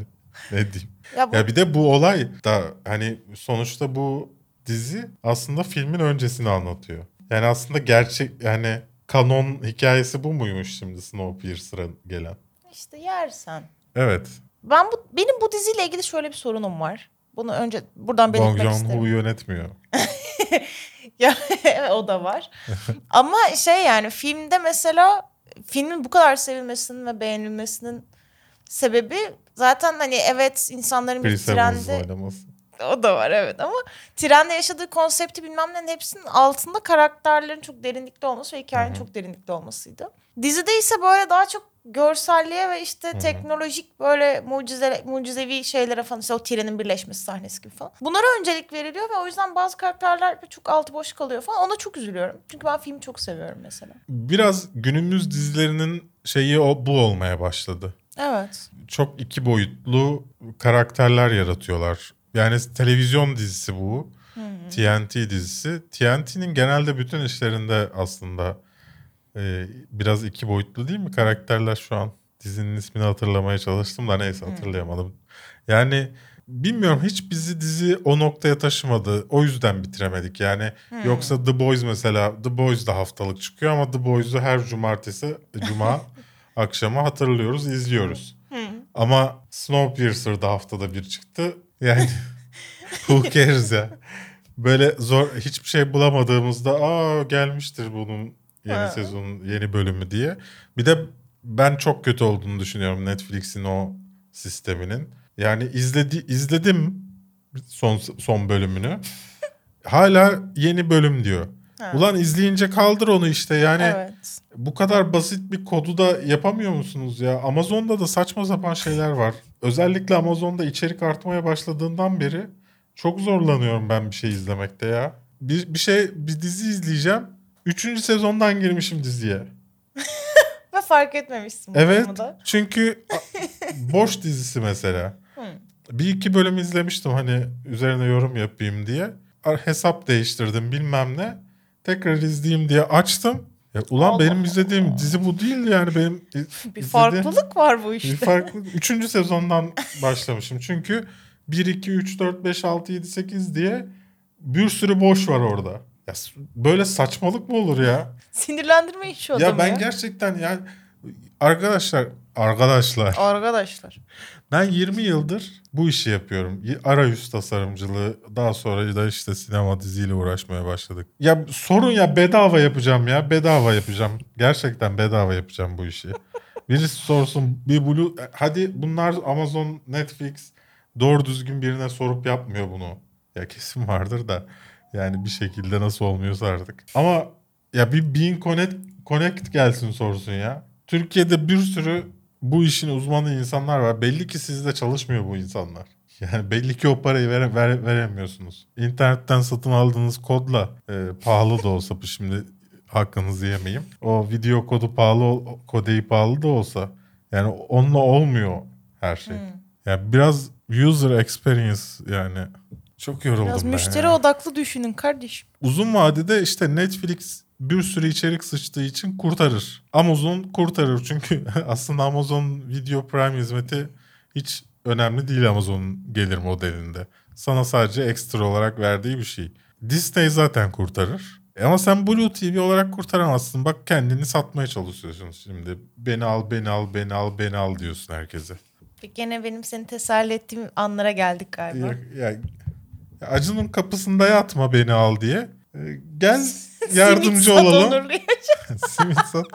ne diyeyim. Ya bu Ya bir de bu olay da hani sonuçta bu dizi aslında filmin öncesini anlatıyor. Yani aslında gerçek yani kanon hikayesi bu muymuş şimdi Snowpiercer'a gelen? işte yersen. Evet. Ben bu benim bu diziyle ilgili şöyle bir sorunum var. Bunu önce buradan Bong belirtmek Joon-ho isterim. yönetmiyor. <laughs> Ya o da var. Ama şey yani filmde mesela filmin bu kadar sevilmesinin ve beğenilmesinin sebebi zaten hani evet insanların bir trende o da var evet ama trende yaşadığı konsepti bilmem nenin hepsinin altında karakterlerin çok derinlikli olması ve hikayenin çok derinlikli olmasıydı. Dizide ise böyle daha çok görselliğe ve işte teknolojik böyle mucize, mucizevi şeylere falan işte o trenin birleşmesi sahnesi gibi falan. Bunlara öncelik veriliyor ve o yüzden bazı karakterler çok altı boş kalıyor falan. Ona çok üzülüyorum. Çünkü ben filmi çok seviyorum mesela. Biraz günümüz dizilerinin şeyi o, bu olmaya başladı. Evet. Çok iki boyutlu karakterler yaratıyorlar. Yani televizyon dizisi bu. TNT dizisi. TNT'nin genelde bütün işlerinde aslında e, biraz iki boyutlu değil mi karakterler şu an? Dizinin ismini hatırlamaya çalıştım da neyse hatırlayamadım. Yani bilmiyorum hiç bizi dizi o noktaya taşımadı. O yüzden bitiremedik. Yani yoksa The Boys mesela The Boys da haftalık çıkıyor ama The Boys'u her cumartesi cuma <laughs> akşamı hatırlıyoruz, izliyoruz. Ama Snowpiercer da haftada bir çıktı. Yani <laughs> who cares ya. Böyle zor hiçbir şey bulamadığımızda aa gelmiştir bunun yeni Ha. sezonun yeni bölümü diye. Bir de ben çok kötü olduğunu düşünüyorum Netflix'in o sisteminin. Yani izledi izledim son son bölümünü. Hala yeni bölüm diyor. Ha. Ulan izleyince kaldır onu işte yani. Evet. Bu kadar basit bir kodu da yapamıyor musunuz ya? Amazon'da da saçma sapan şeyler var. Özellikle Amazon'da içerik artmaya başladığından beri çok zorlanıyorum ben bir şey izlemekte ya. Bir, bir şey bir dizi izleyeceğim. Üçüncü sezondan girmişim diziye. <laughs> Ve fark etmemişsin bu Evet. da. Çünkü boş dizisi mesela. Bir iki bölüm izlemiştim hani üzerine yorum yapayım diye. Hesap değiştirdim bilmem ne. Tekrar izleyeyim diye açtım. Ya ulan Allah benim izlediğim dizi bu değildi yani benim <laughs> Bir farklılık var bu Bir işte. farklı. Üçüncü sezondan başlamışım. Çünkü 1, 2, 3, 4, 5, 6, 7, 8 diye bir sürü boş var orada. Ya böyle saçmalık mı olur ya? Sinirlendirmeyin şu adamı ya ben gerçekten yani arkadaşlar arkadaşlar Arkadaşlar. Ben 20 yıldır bu işi yapıyorum. Arayüz tasarımcılığı daha sonra da işte sinema diziyle uğraşmaya başladık. Ya sorun ya bedava yapacağım ya bedava yapacağım. Gerçekten bedava yapacağım bu işi. Birisi sorsun bir Blue hadi bunlar Amazon, Netflix doğru düzgün birine sorup yapmıyor bunu. Ya kesin vardır da yani bir şekilde nasıl olmuyorsa artık. Ama ya bir Bean Connect, Connect gelsin sorsun ya. Türkiye'de bir sürü bu işin uzmanı insanlar var. Belli ki sizde çalışmıyor bu insanlar. Yani belli ki o parayı vere, vere- veremiyorsunuz. İnternetten satın aldığınız kodla e, pahalı da olsa bu şimdi hakkınızı yemeyeyim. O video kodu pahalı, kodeyi pahalı da olsa yani onunla olmuyor her şey. Yani biraz user experience yani çok yoruldum Biraz ben müşteri ya. odaklı düşünün kardeşim. Uzun vadede işte Netflix bir sürü içerik sıçtığı için kurtarır. Amazon kurtarır çünkü <laughs> aslında Amazon Video Prime hizmeti hiç önemli değil Amazon'un gelir modelinde. Sana sadece ekstra olarak verdiği bir şey. Disney zaten kurtarır. Ama sen Blue TV olarak kurtaramazsın. Bak kendini satmaya çalışıyorsun şimdi. Beni al, beni al, beni al, beni al diyorsun herkese. Gene benim seni teselli ettiğim anlara geldik galiba. Ya, ya Acun'un kapısında yatma beni al diye. E, Gel <laughs> yardımcı olalım. <laughs> Simit sat.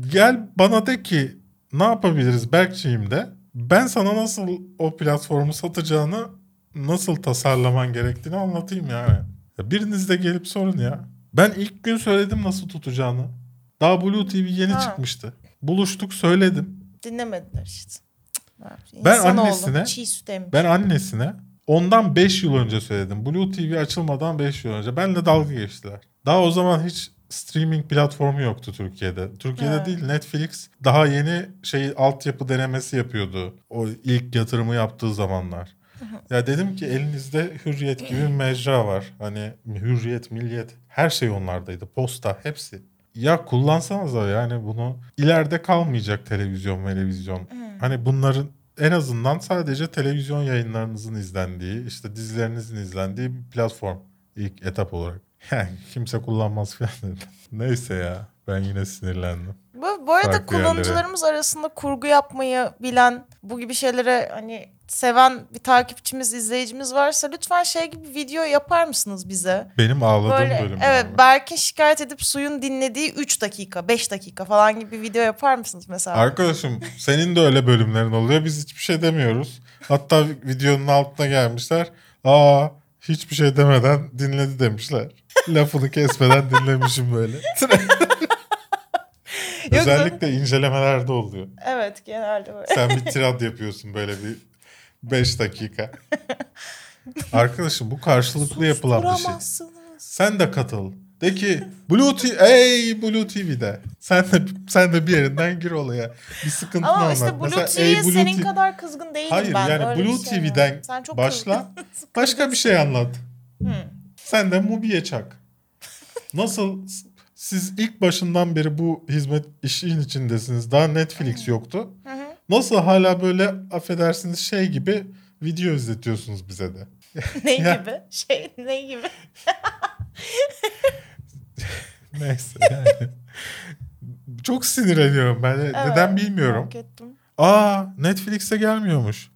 Gel bana de ki ne yapabiliriz Berkçiğim de. Ben sana nasıl o platformu satacağını nasıl tasarlaman gerektiğini anlatayım yani. Ya biriniz de gelip sorun ya. Ben ilk gün söyledim nasıl tutacağını. Daha Blue TV yeni Ha. çıkmıştı. Buluştuk söyledim. Dinlemediler işte. Ben İnsanoğlu, annesine-. Ben annesine ondan 5 yıl önce söyledim. Blue TV açılmadan 5 yıl önce. Benle dalga geçtiler. Daha o zaman hiç streaming platformu yoktu Türkiye'de. Türkiye'de Ha. değil Netflix daha yeni şey altyapı denemesi yapıyordu. O ilk yatırımı yaptığı zamanlar. Ya dedim ki elinizde hürriyet gibi bir mecra var. Hani hürriyet, milliyet her şey onlardaydı. Posta hepsi. Ya kullansanız da yani bunu ileride kalmayacak televizyon, televizyon. Hani bunların en azından sadece televizyon yayınlarınızın izlendiği, işte dizilerinizin izlendiği bir platform ilk etap olarak. <laughs> Yani kimse kullanmaz falan dedim. <laughs> Neyse ya ben yine sinirlendim. Bu, bu arada Farklı kullanıcılarımız arasında kurgu yapmayı bilen, bu gibi şeylere hani seven bir takipçimiz, izleyicimiz varsa lütfen şey gibi video yapar mısınız bize? Benim ağladığım Böyle bölüm. evet yani. Berk'in şikayet edip suyun dinlediği 3 dakika, 5 dakika falan gibi bir video yapar mısınız mesela? Arkadaşım senin de öyle bölümlerin oluyor. Biz hiçbir şey demiyoruz. Hatta videonun altına gelmişler. Aa hiçbir şey demeden dinledi demişler. Lafını kesmeden dinlemişim böyle. Özellikle incelemelerde oluyor. Evet genelde böyle. Sen bir tirad yapıyorsun böyle bir 5 dakika. Arkadaşım bu karşılıklı yapılan bir şey. Sen de katıl. De ki Blue TV, ey Blue TV'de. Sen de sen de bir yerinden gir olaya. Bir sıkıntını Ama anlat. işte Blue Mesela, TV'ye Blue senin TV kadar kızgın değilim Hayır ben. yani Öyle bir Blue şey. TV'den Sen çok başla. Başka bir şey anlat. Sen de Mubi'ye çak. Nasıl siz ilk başından beri bu hizmet işin içindesiniz. Daha Netflix yoktu. Nasıl hala böyle affedersiniz şey gibi video izletiyorsunuz bize de. <laughs> ne <laughs> gibi? Şey ne gibi? <laughs> Neyse yani. Çok sinirleniyorum ben. Neden bilmiyorum. Fark ettim. Aa Netflix'e gelmiyormuş.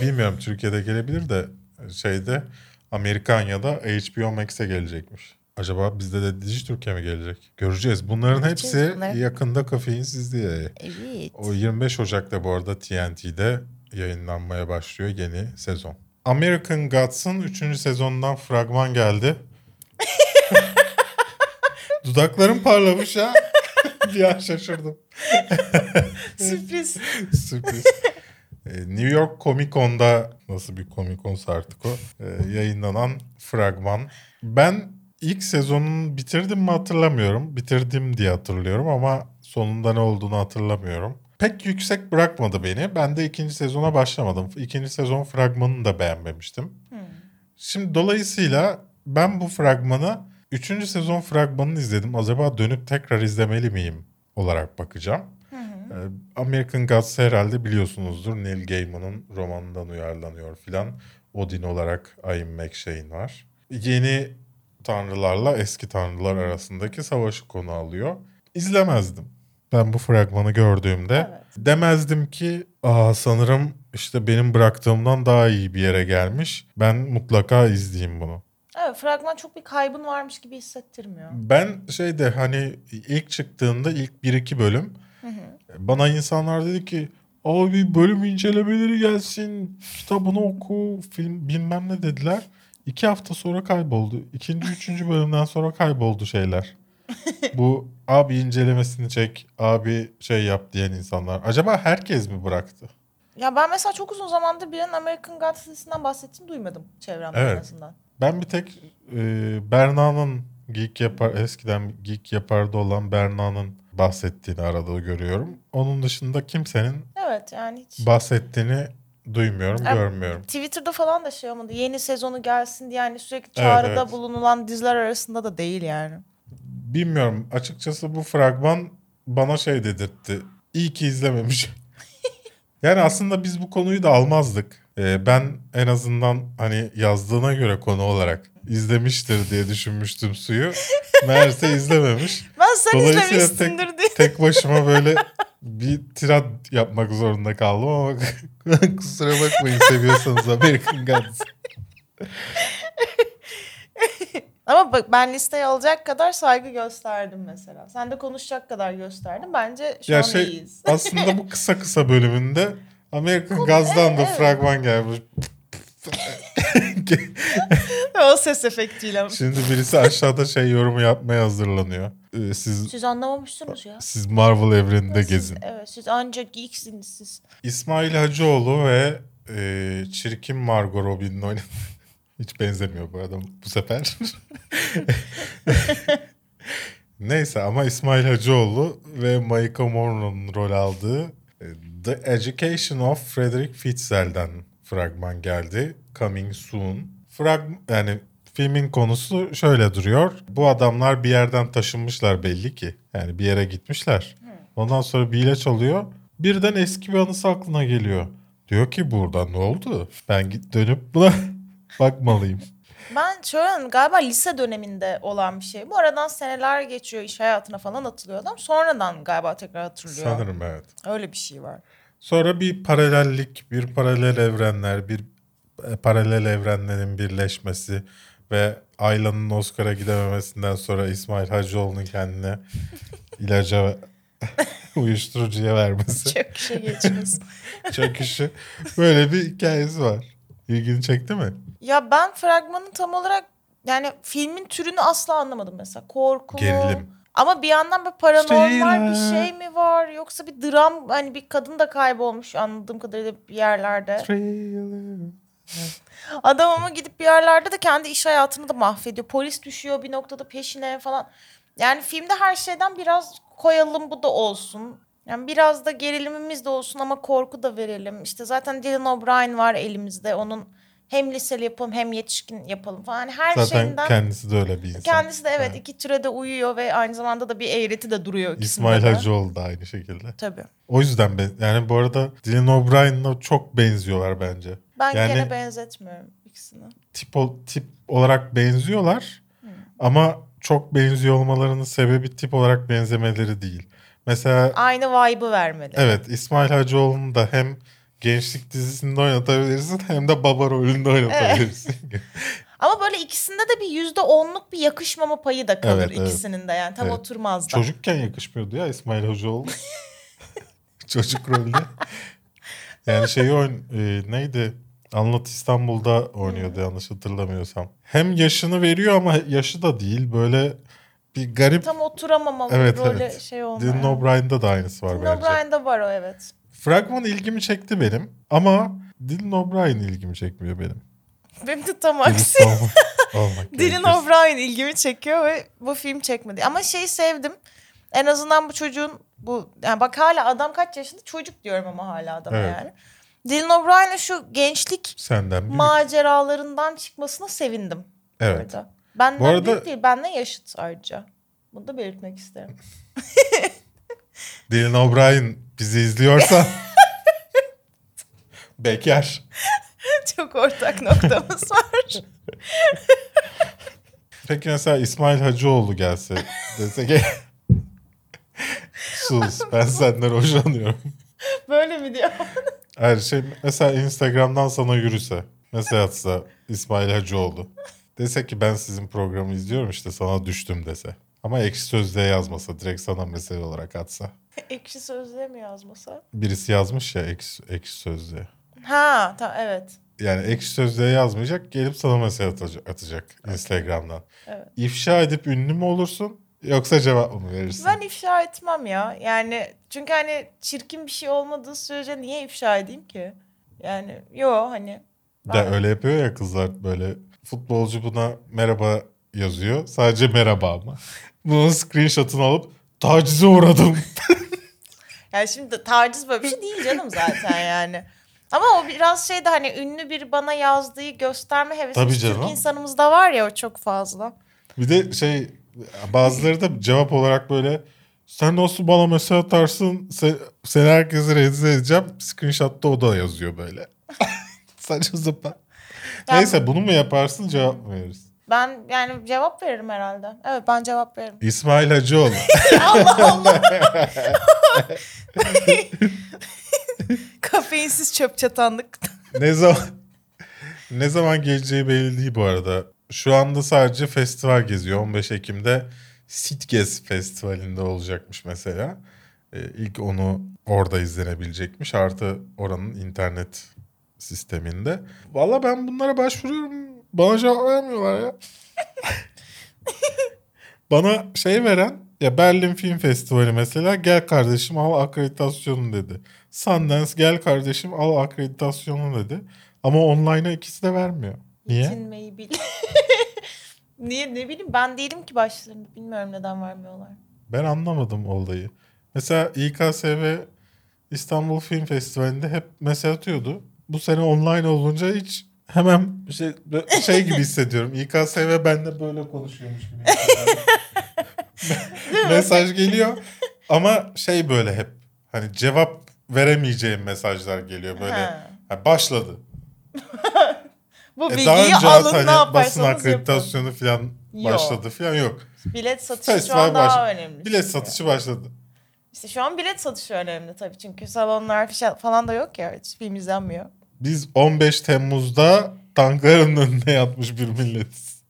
Bilmiyorum Türkiye'de gelebilir de şeyde Amerikanya'da HBO Max'e gelecekmiş. Acaba bizde de Dijitürk'e mi gelecek? Göreceğiz. Bunların Göreceğiz hepsi bunları. yakında kafeinsiz diye. Evet. O 25 Ocak'ta bu arada TNT'de yayınlanmaya başlıyor yeni sezon. American Gods'ın 3. sezonundan fragman geldi. <laughs> Dudaklarım parlamış ha. <laughs> Bir an şaşırdım. <laughs> Sürpriz. Sürpriz. Ee, New York Comic Con'da nasıl bir Comic Con'sa artık o e, yayınlanan fragman. Ben ilk sezonun bitirdim mi hatırlamıyorum. Bitirdim diye hatırlıyorum ama sonunda ne olduğunu hatırlamıyorum. Pek yüksek bırakmadı beni. Ben de ikinci sezona başlamadım. İkinci sezon fragmanını da beğenmemiştim. Şimdi dolayısıyla ben bu fragmanı üçüncü sezon fragmanını izledim. Acaba dönüp tekrar izlemeli miyim olarak bakacağım. Ee, American Gods herhalde biliyorsunuzdur. Neil Gaiman'ın romanından uyarlanıyor filan. Odin olarak Ian McShane var. Yeni tanrılarla eski tanrılar arasındaki savaşı konu alıyor. İzlemezdim. Ben bu fragmanı gördüğümde Evet. demezdim ki Aa, sanırım işte benim bıraktığımdan daha iyi bir yere gelmiş. Ben mutlaka izleyeyim bunu. Evet fragman çok bir kaybın varmış gibi hissettirmiyor. Ben şeyde hani ilk çıktığında ilk 1-2 bölüm bana insanlar dedi ki abi bölüm incelemeleri gelsin kitabını oku film bilmem ne dediler. İki hafta sonra kayboldu. İkinci, üçüncü bölümden sonra kayboldu şeyler. <laughs> Bu abi incelemesini çek, abi şey yap diyen insanlar. Acaba herkes mi bıraktı? Ya ben mesela çok uzun zamandır birinin American Gods dizisinden bahsettiğini duymadım çevremde Evet. en azından. Ben bir tek e, Berna'nın geek yapar eskiden geek yapardı olan Berna'nın bahsettiğini arada görüyorum. Onun dışında kimsenin Evet yani hiç. bahsettiğini duymuyorum, Ya, görmüyorum. Twitter'da falan da şey olmadı. Yeni sezonu gelsin diye yani sürekli Evet, çağrıda evet. bulunulan diziler arasında da değil yani. Bilmiyorum. Açıkçası bu fragman bana şey dedirtti. İyi ki izlememiş. <laughs> yani aslında biz bu konuyu da almazdık. Ee, ben en azından hani yazdığına göre konu olarak izlemiştir diye düşünmüştüm suyu. Meğerse izlememiş. <laughs> Ben sen Dolayısıyla izlemişsindir tek, diye. tek başıma böyle <laughs> bir tirat yapmak zorunda kaldım ama <laughs> kusura bakmayın seviyorsanız American Gods. Ama bak ben listeye alacak kadar saygı gösterdim mesela. Sen de konuşacak kadar gösterdim. Bence şu Ya an şey iyiyiz. aslında bu kısa kısa bölümünde American Gods'dan da evet. fragman gelmiş. O ses efektiyle. Şimdi birisi aşağıda şey yorumu yapmaya hazırlanıyor. Ee, siz Siz anlamamışsınız ya. siz Marvel evreninde Siz- gezin. Evet siz ancak geeksiniz siz. İsmail Hacıoğlu ve e, çirkin Margot Robbie'nin oynadığı <laughs> hiç benzemiyor bu adam bu sefer. <laughs> Neyse ama İsmail Hacıoğlu ve Maika Monroe'nun rol aldığı e, The Education of Frederick Fitzel'den fragman geldi. Coming soon. Frag yani filmin konusu şöyle duruyor. Bu adamlar bir yerden taşınmışlar belli ki. Yani bir yere gitmişler. Ondan sonra bir ilaç alıyor. Birden eski bir anısı aklına geliyor. Diyor ki burada ne oldu? Ben git dönüp buna <laughs> bakmalıyım. Ben şöyle galiba lise döneminde olan bir şey. Bu aradan seneler geçiyor iş hayatına falan atılıyor adam. Sonradan galiba tekrar hatırlıyor. Sanırım evet. Öyle bir şey var. Sonra bir paralellik, bir paralel evrenler, bir paralel evrenlerin birleşmesi ve Ayla'nın Oscar'a gidememesinden sonra İsmail Hacıoğlu'nun kendine <laughs> ilaca <laughs> uyuşturucuya vermesi. Çok şey geçmez. <laughs> Çöküşü. Böyle bir hikayesi var. İlgini çekti mi? ya ben fragmanın tam olarak yani filmin türünü asla anlamadım mesela. Korku? Gerilim. Ama bir yandan bir paranormal bir Thriller. şey mi var? Yoksa bir dram hani bir kadın da kaybolmuş anladığım kadarıyla bir yerlerde. Adam ama gidip bir yerlerde de kendi iş hayatını da mahvediyor. Polis düşüyor bir noktada peşine falan. Yani filmde her şeyden biraz koyalım bu da olsun. Yani biraz da gerilimimiz de olsun ama korku da verelim. İşte zaten Dylan O'Brien var elimizde. Onun hem liseli yapalım hem yetişkin yapalım falan. Yani her Zaten şeyinden kendisi de öyle bir insan. kendisi de evet, iki türe de uyuyor ve aynı zamanda da bir eğreti de duruyor İsmail. Hacıoğlu da aynı şekilde. Tabii. O yüzden ben yani bu arada Dylan O'Brien'la çok benziyorlar bence. Ben Yani- gene benzetmiyorum ikisini. tip ol- tip olarak benziyorlar ama çok benziyor olmalarının sebebi tip olarak benzemeleri değil. Mesela Aynı vibe'ı vermeli. evet İsmail Hacıoğlu'nu da hem gençlik dizisinde oynatabilirsin hem de baba rolünde oynatabilirsin. <laughs> Ama böyle ikisinde de bir yüzde onluk bir yakışmama payı da kalır Evet, evet. ikisinin de yani tam Evet. oturmaz da. Çocukken yakışmıyordu ya İsmail Hacıoğlu. <laughs> Çocuk rolde. Yani şeyi oyn e, neydi? Anlat İstanbul'da oynuyordu yanlış hatırlamıyorsam. Hem yaşını veriyor ama yaşı da değil. Böyle bir garip. Tam oturamama Evet, böyle evet. şey olmuyor. Dylan O'Brien'da da aynısı var Dylan bence. O'Brien'de var o evet. Fragman ilgimi çekti benim. Ama Dylan O'Brien ilgimi çekmiyor benim. Benim de tam aksi. <laughs> Dylan. O'Brien ilgimi çekiyor ve bu film çekmedi. Ama şeyi sevdim. En azından bu çocuğun bu yani bak hala adam kaç yaşında çocuk diyorum ama hala adama Evet. yani. Dylan O'Brien'in şu gençlik Senden büyük. maceralarından çıkmasına sevindim. evet. Orada. Benden Bu arada- büyük değil, benden yaşıt ayrıca. Bunu da belirtmek isterim. <laughs> Dylan O'Brien bizi izliyorsa <laughs> bekar. Çok ortak noktamız var. <laughs> Peki mesela İsmail Hacıoğlu gelse dese ki sus ben senden hoşlanıyorum. Böyle mi diyor? Her şey mesela Instagram'dan sana yürüse mesela atsa İsmail Hacıoğlu dese ki ben sizin programı izliyorum işte sana düştüm dese. Ama ekşi sözlüğe yazmasa direkt sana mesaj olarak atsa. <laughs> Ekşi sözlüğe mi yazmasa? Birisi yazmış ya ekşi, ekşi sözlüğe. Ha, ta evet. Yani ekşi sözlüğe yazmayacak gelip sana mesaj atacak, atacak Instagram'dan. Evet. İfşa edip ünlü mü olursun Yoksa cevap mı verirsin? Ben ifşa etmem ya. Yani çünkü hani çirkin bir şey olmadığı sürece niye ifşa edeyim ki? Yani yo hani. De ben- öyle yapıyor ya kızlar böyle futbolcu buna merhaba yazıyor. Sadece merhaba ama. <laughs> Bunun screenshot'ını alıp tacize uğradım. <laughs> Yani şimdi taciz böyle bir şey değil canım zaten yani. Ama o biraz şey de hani ünlü bir bana yazdığı gösterme hevesi Tabii Türk canım. insanımızda var ya o çok fazla. Bir de şey bazıları da cevap olarak böyle sen nasıl bana mesaj atarsın sen, seni herkese rezil edeceğim. Screenshot'ta o da yazıyor böyle. <laughs> Saçma sapan. Yani- Neyse bunu mu yaparsın cevap mı verirsin? Ben yani cevap veririm herhalde. Evet ben cevap veririm. İsmail Hacıoğlu. <laughs> Allah Allah. <laughs> Kafeinsiz çöp çatanlık. ne zaman ne zaman geleceği belli değil bu arada. Şu anda sadece festival geziyor. 15 Ekim'de Sitges Festivali'nde olacakmış mesela. Ee, ilk onu orada izlenebilecekmiş. Artı oranın internet sisteminde. Valla ben bunlara başvuruyorum. Bana cevap vermiyorlar ya. <laughs> Bana şey veren ya Berlin Film Festivali mesela gel kardeşim al akreditasyonu dedi. Sundance gel kardeşim al akreditasyonu dedi. Ama online'a ikisi de vermiyor. Niye? Yetinmeyi bil. <laughs> Niye ne bileyim ben değilim ki başlarında. Bilmiyorum neden vermiyorlar. Ben anlamadım olayı. Mesela İKSV İstanbul Film Festivali'nde hep mesaj atıyordu. Bu sene online olunca hiç hemen şey, şey gibi hissediyorum. <laughs> İKSV benle böyle konuşuyormuş gibi. <laughs> Mesaj geliyor ama şey böyle hep hani cevap veremeyeceğim mesajlar geliyor böyle. Ha. Ha, başladı. Bu E bilgiyi daha önce alın at ne hani basın yaparsanız yapın. akreditasyonu falan Yok. başladı falan yok. Bilet satışı şu Festival an daha baş- önemli. Bilet çünkü. satışı başladı. İşte şu an bilet satışı önemli tabii. Çünkü salonlar falan da yok ya. Hiç film izlenmiyor. Biz 15 Temmuz'da tankların önüne yatmış bir milletiz.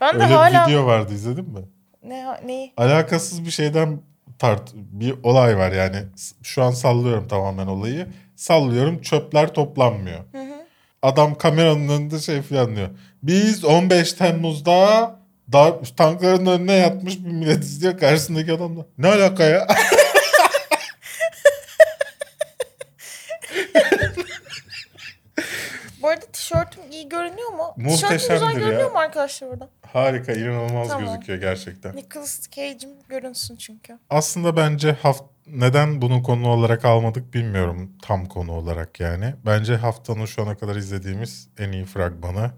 Ben de Öyle hala... bir video vardı izledin mi? Ne, neyi? Alakasız bir şeyden tart bir olay var yani. Şu an sallıyorum tamamen olayı. Sallıyorum çöpler toplanmıyor. Adam kameranın önünde şey falan diyor. Biz 15 Temmuz'da da tankların önüne yatmış bir milletiz diyor. Karşısındaki adam da ne alaka ya? Bu arada tişörtüm iyi görünüyor mu? Tişörtüm Muhteşemdir güzel ya. görünüyor mu arkadaşlar burada? Harika inanılmaz Tamam. gözüküyor gerçekten. Nicolas Cage'im görünsün çünkü. Aslında bence haft neden bunu konu olarak almadık bilmiyorum tam konu olarak yani. Bence haftanın şu ana kadar izlediğimiz en iyi fragmanı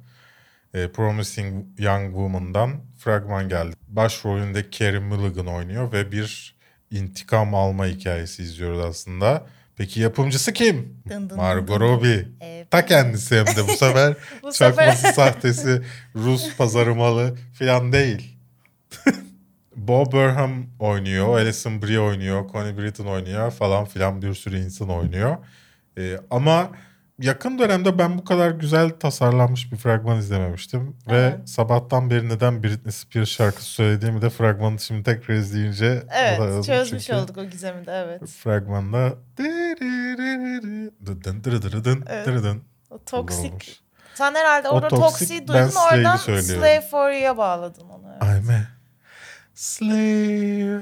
e, Promising Young Woman'dan fragman geldi. Başrolünde Carey Mulligan oynuyor ve bir intikam alma hikayesi izliyoruz aslında. Peki yapımcısı kim? Dın dın Margot. Robbie. Evet. Ta kendisi hem de bu sefer <laughs> Bu çakması sefer- sahtesi Rus pazarı malı falan değil. <laughs> Bo Burnham oynuyor, Alison Brie oynuyor, Connie Britton oynuyor falan filan bir sürü insan oynuyor. Ee, ama yakın dönemde ben bu kadar güzel tasarlanmış bir fragman izlememiştim. Ve Evet. sabahtan beri neden Britney Spears şarkısı söylediğimi de fragmanı şimdi tekrar izleyince Evet çözmüş Çünkü olduk o gizemi de evet. Fragmanda Evet. O toksik. Sen herhalde orada toksik, duydun oradan. Slave for You'ya bağladın onu. evet. I'm a slave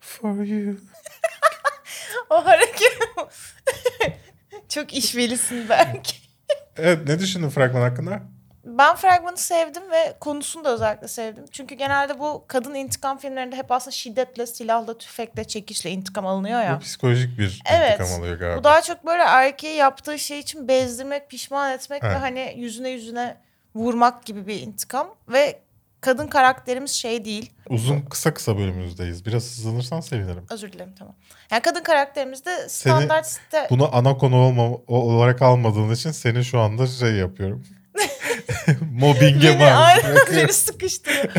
for you. O hareket. Çok işvelisin belki. Evet ne düşündün fragman hakkında? Ben fragmanı sevdim ve konusunu da özellikle sevdim. Çünkü genelde bu kadın intikam filmlerinde hep aslında şiddetle, silahla, tüfekle, çekişle intikam alınıyor ya. Bu psikolojik bir Evet. intikam alıyor galiba. Bu daha çok böyle erkeği yaptığı şey için bezdirmek, pişman etmek ve Evet. hani yüzüne yüzüne vurmak gibi bir intikam. Ve kadın karakterimiz şey değil. Uzun kısa kısa bölümümüzdeyiz. Biraz hızlanırsan sevinirim. Özür dilerim tamam. Yani kadın karakterimiz de standart site... Bunu ana konu olma, olarak almadığın için seni şu anda şey yapıyorum. <laughs> Mobbinge maruz bırakıyorum. beni sıkıştırıyor. <laughs>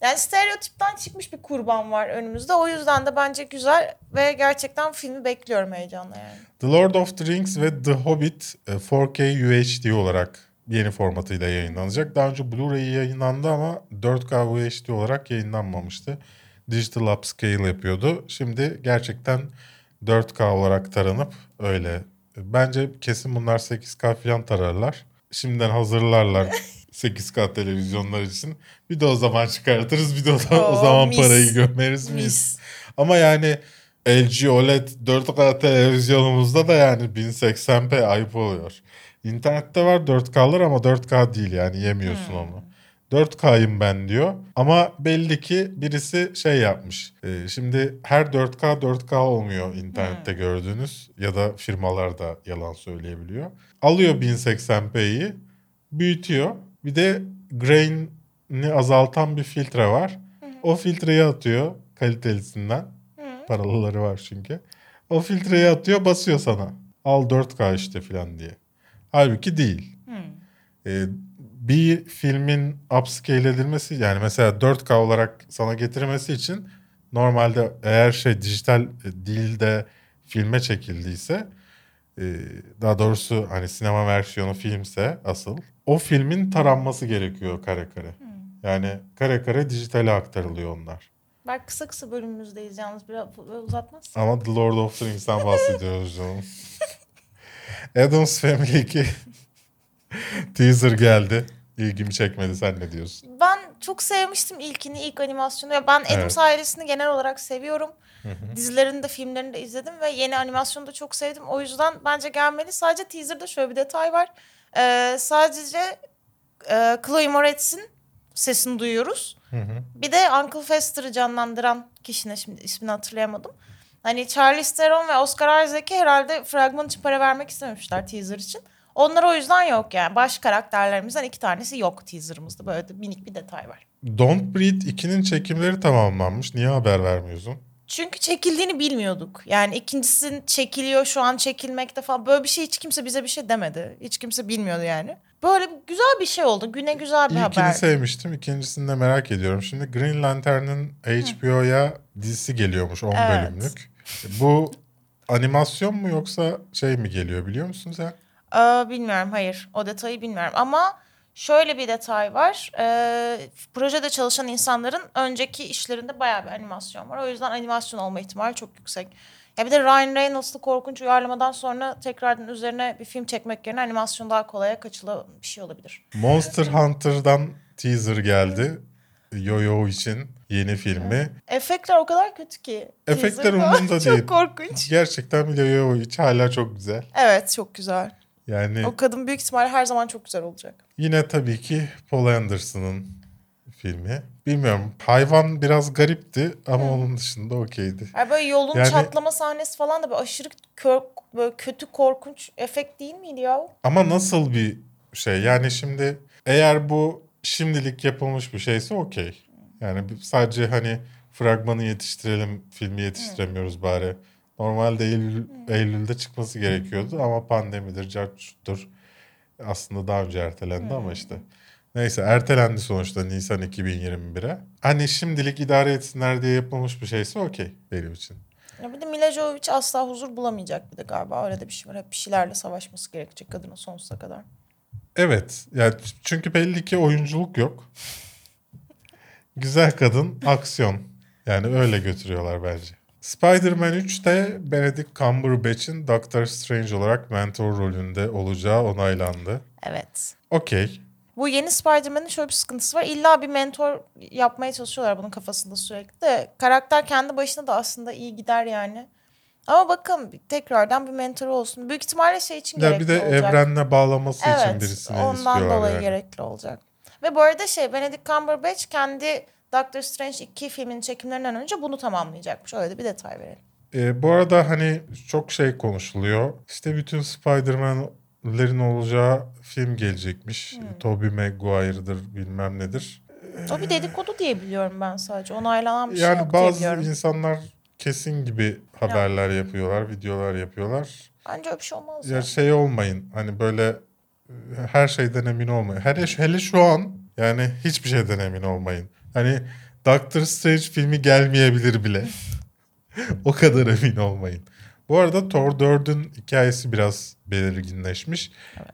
yani stereotipten çıkmış bir kurban var önümüzde. O yüzden de bence güzel ve gerçekten filmi bekliyorum heyecanla yani. The Lord of the Rings ve The Hobbit e, 4K UHD olarak yeni formatıyla yayınlanacak. Daha önce Blu-ray yayınlandı ama 4K UHD olarak yayınlanmamıştı. Digital upscale yapıyordu. Şimdi gerçekten 4K olarak taranıp öyle. Bence kesin bunlar 8K falan tararlar. Şimdiden hazırlarlar <laughs> 8K televizyonlar için. Bir de o zaman çıkartırız bir de o, da- o Oo, zaman mis. parayı gömeriz miyiz? Mis. Ama yani LG OLED 4K televizyonumuzda da yani 1080p ayıp oluyor. İnternette var 4K'lar ama 4K değil yani yemiyorsun onu. 4K'yım ben diyor. Ama belli ki birisi şey yapmış. Ee, şimdi her 4K 4K olmuyor internette gördüğünüz ya da firmalar da yalan söyleyebiliyor. Alıyor 1080p'yi büyütüyor. Bir de grain'i azaltan bir filtre var. O filtreyi atıyor kalitelisinden. Paralıları var çünkü. O filtreyi atıyor basıyor sana. Al 4K işte falan diye. Halbuki değil. Ee, bir filmin upscale edilmesi yani mesela 4K olarak sana getirmesi için normalde eğer şey dijital e, değil de filme çekildiyse e, daha doğrusu hani sinema versiyonu filmse asıl o filmin taranması gerekiyor kare kare. Yani kare kare dijitale aktarılıyor onlar. Bak kısa kısa bölümümüzdeyiz yalnız biraz uzatmazsın. Ama The Lord of the Rings'ten <laughs> bahsediyoruz canım. Addams Family 2 teaser geldi. İlgimi çekmedi sen ne diyorsun? Ben çok sevmiştim ilkini, ilk animasyonu. Ben Adams Evet. ailesini genel olarak seviyorum. Dizilerini de filmlerini de izledim ve yeni animasyonu da çok sevdim. O yüzden bence gelmeli. Sadece teaser'da şöyle bir detay var. Ee, sadece e, Chloe Moretz'in sesini duyuyoruz. Bir de Uncle Fester'ı canlandıran kişinin şimdi ismini hatırlayamadım. Hani Charlize Theron ve Oscar Isaac'e herhalde fragman için para vermek istememişler teaser için. Onlar o yüzden yok yani. Baş karakterlerimizden iki tanesi yok teaserımızda. Böyle de minik bir detay var. Don't Breathe 2'nin çekimleri tamamlanmış. Niye haber vermiyorsun? Çünkü çekildiğini bilmiyorduk. Yani ikincisinin çekiliyor şu an çekilmekte falan. Böyle bir şey hiç kimse bize bir şey demedi. Hiç kimse bilmiyordu yani. Böyle güzel bir şey oldu. Güne güzel bir İlkini haber. sevmiştim. ikincisini de merak ediyorum. Şimdi Green Lantern'ın HBO'ya dizisi geliyormuş 10 Evet. bölümlük. Bu animasyon mu yoksa şey mi geliyor biliyor musun sen? Aa, bilmiyorum hayır o detayı bilmiyorum ama şöyle bir detay var. Ee, projede çalışan insanların önceki işlerinde bayağı bir animasyon var. O yüzden animasyon olma ihtimali çok yüksek. Ya bir de Ryan Reynolds'lı korkunç uyarlamadan sonra tekrardan üzerine bir film çekmek yerine animasyon daha kolaya kaçılan bir şey olabilir. Monster Hunter'dan teaser geldi. Yo-Yo için yeni filmi. Efektler o kadar kötü ki. Efektler umurumda <laughs> değil. Çok korkunç. Gerçekten bile Yo-Yo hiç hala çok güzel. Evet çok güzel. Yani O kadın büyük ihtimal her zaman çok güzel olacak. yine tabii ki Paul Anderson'ın filmi. Bilmiyorum hayvan biraz garipti ama onun dışında okeydi. Yani böyle yolun Yani- çatlama sahnesi falan da böyle aşırı kör, böyle kötü korkunç efekt değil miydi ya? Ama nasıl bir şey? Yani şimdi eğer bu şimdilik yapılmış bir şeyse okey. Yani sadece hani fragmanı yetiştirelim, filmi yetiştiremiyoruz bari. Normalde Eylül, Eylül'de çıkması gerekiyordu ama pandemidir, cartçuttur. Aslında daha önce ertelendi ama işte. Neyse ertelendi sonuçta Nisan 2021'e. Hani şimdilik idare etsinler diye yapılmış bir şeyse okey benim için. Ya bir de Mila Jovovich asla huzur bulamayacak bir de galiba. Öyle de bir şey var. Hep bir şeylerle savaşması gerekecek kadının sonsuza kadar. Evet. Yani çünkü belli ki oyunculuk yok. Güzel kadın, aksiyon. Yani öyle götürüyorlar bence. Spider-Man 3'te Benedict Cumberbatch'in Doctor Strange olarak mentor rolünde olacağı onaylandı. Evet. Okey. Bu yeni Spider-Man'in şöyle bir sıkıntısı var. İlla bir mentor yapmaya çalışıyorlar bunun kafasında sürekli de. Karakter kendi başına da aslında iyi gider yani. Ama bakın tekrardan bir mentor olsun. Büyük ihtimalle şey için Ya gerekli bir de olacak. evrenle bağlaması için Evet, birisini ondan istiyorlar dolayı yani. gerekli olacak. Ve bu arada şey Benedict Cumberbatch kendi Doctor Strange 2 filminin çekimlerinden önce bunu tamamlayacakmış. Öyle de bir detay verelim. Ee, bu arada hani çok şey konuşuluyor. İşte bütün Spider-Man'lerin olacağı film gelecekmiş. Hmm. Tobey Maguire'dır bilmem nedir. O bir dedikodu diye biliyorum ben sadece. Onaylanan bir şey Yani yok diye bazı biliyorum. insanlar kesin gibi haberler yapıyorlar, videolar yapıyorlar. Bence öyle bir şey olmaz. Ya Ya. şey olmayın hani böyle e, her şeyden emin olmayın. Hele, hele şu an yani hiçbir şeyden emin olmayın. Hani Doctor Strange filmi gelmeyebilir bile. <laughs> o kadar emin olmayın. Bu arada Thor 4'ün hikayesi biraz belirginleşmiş.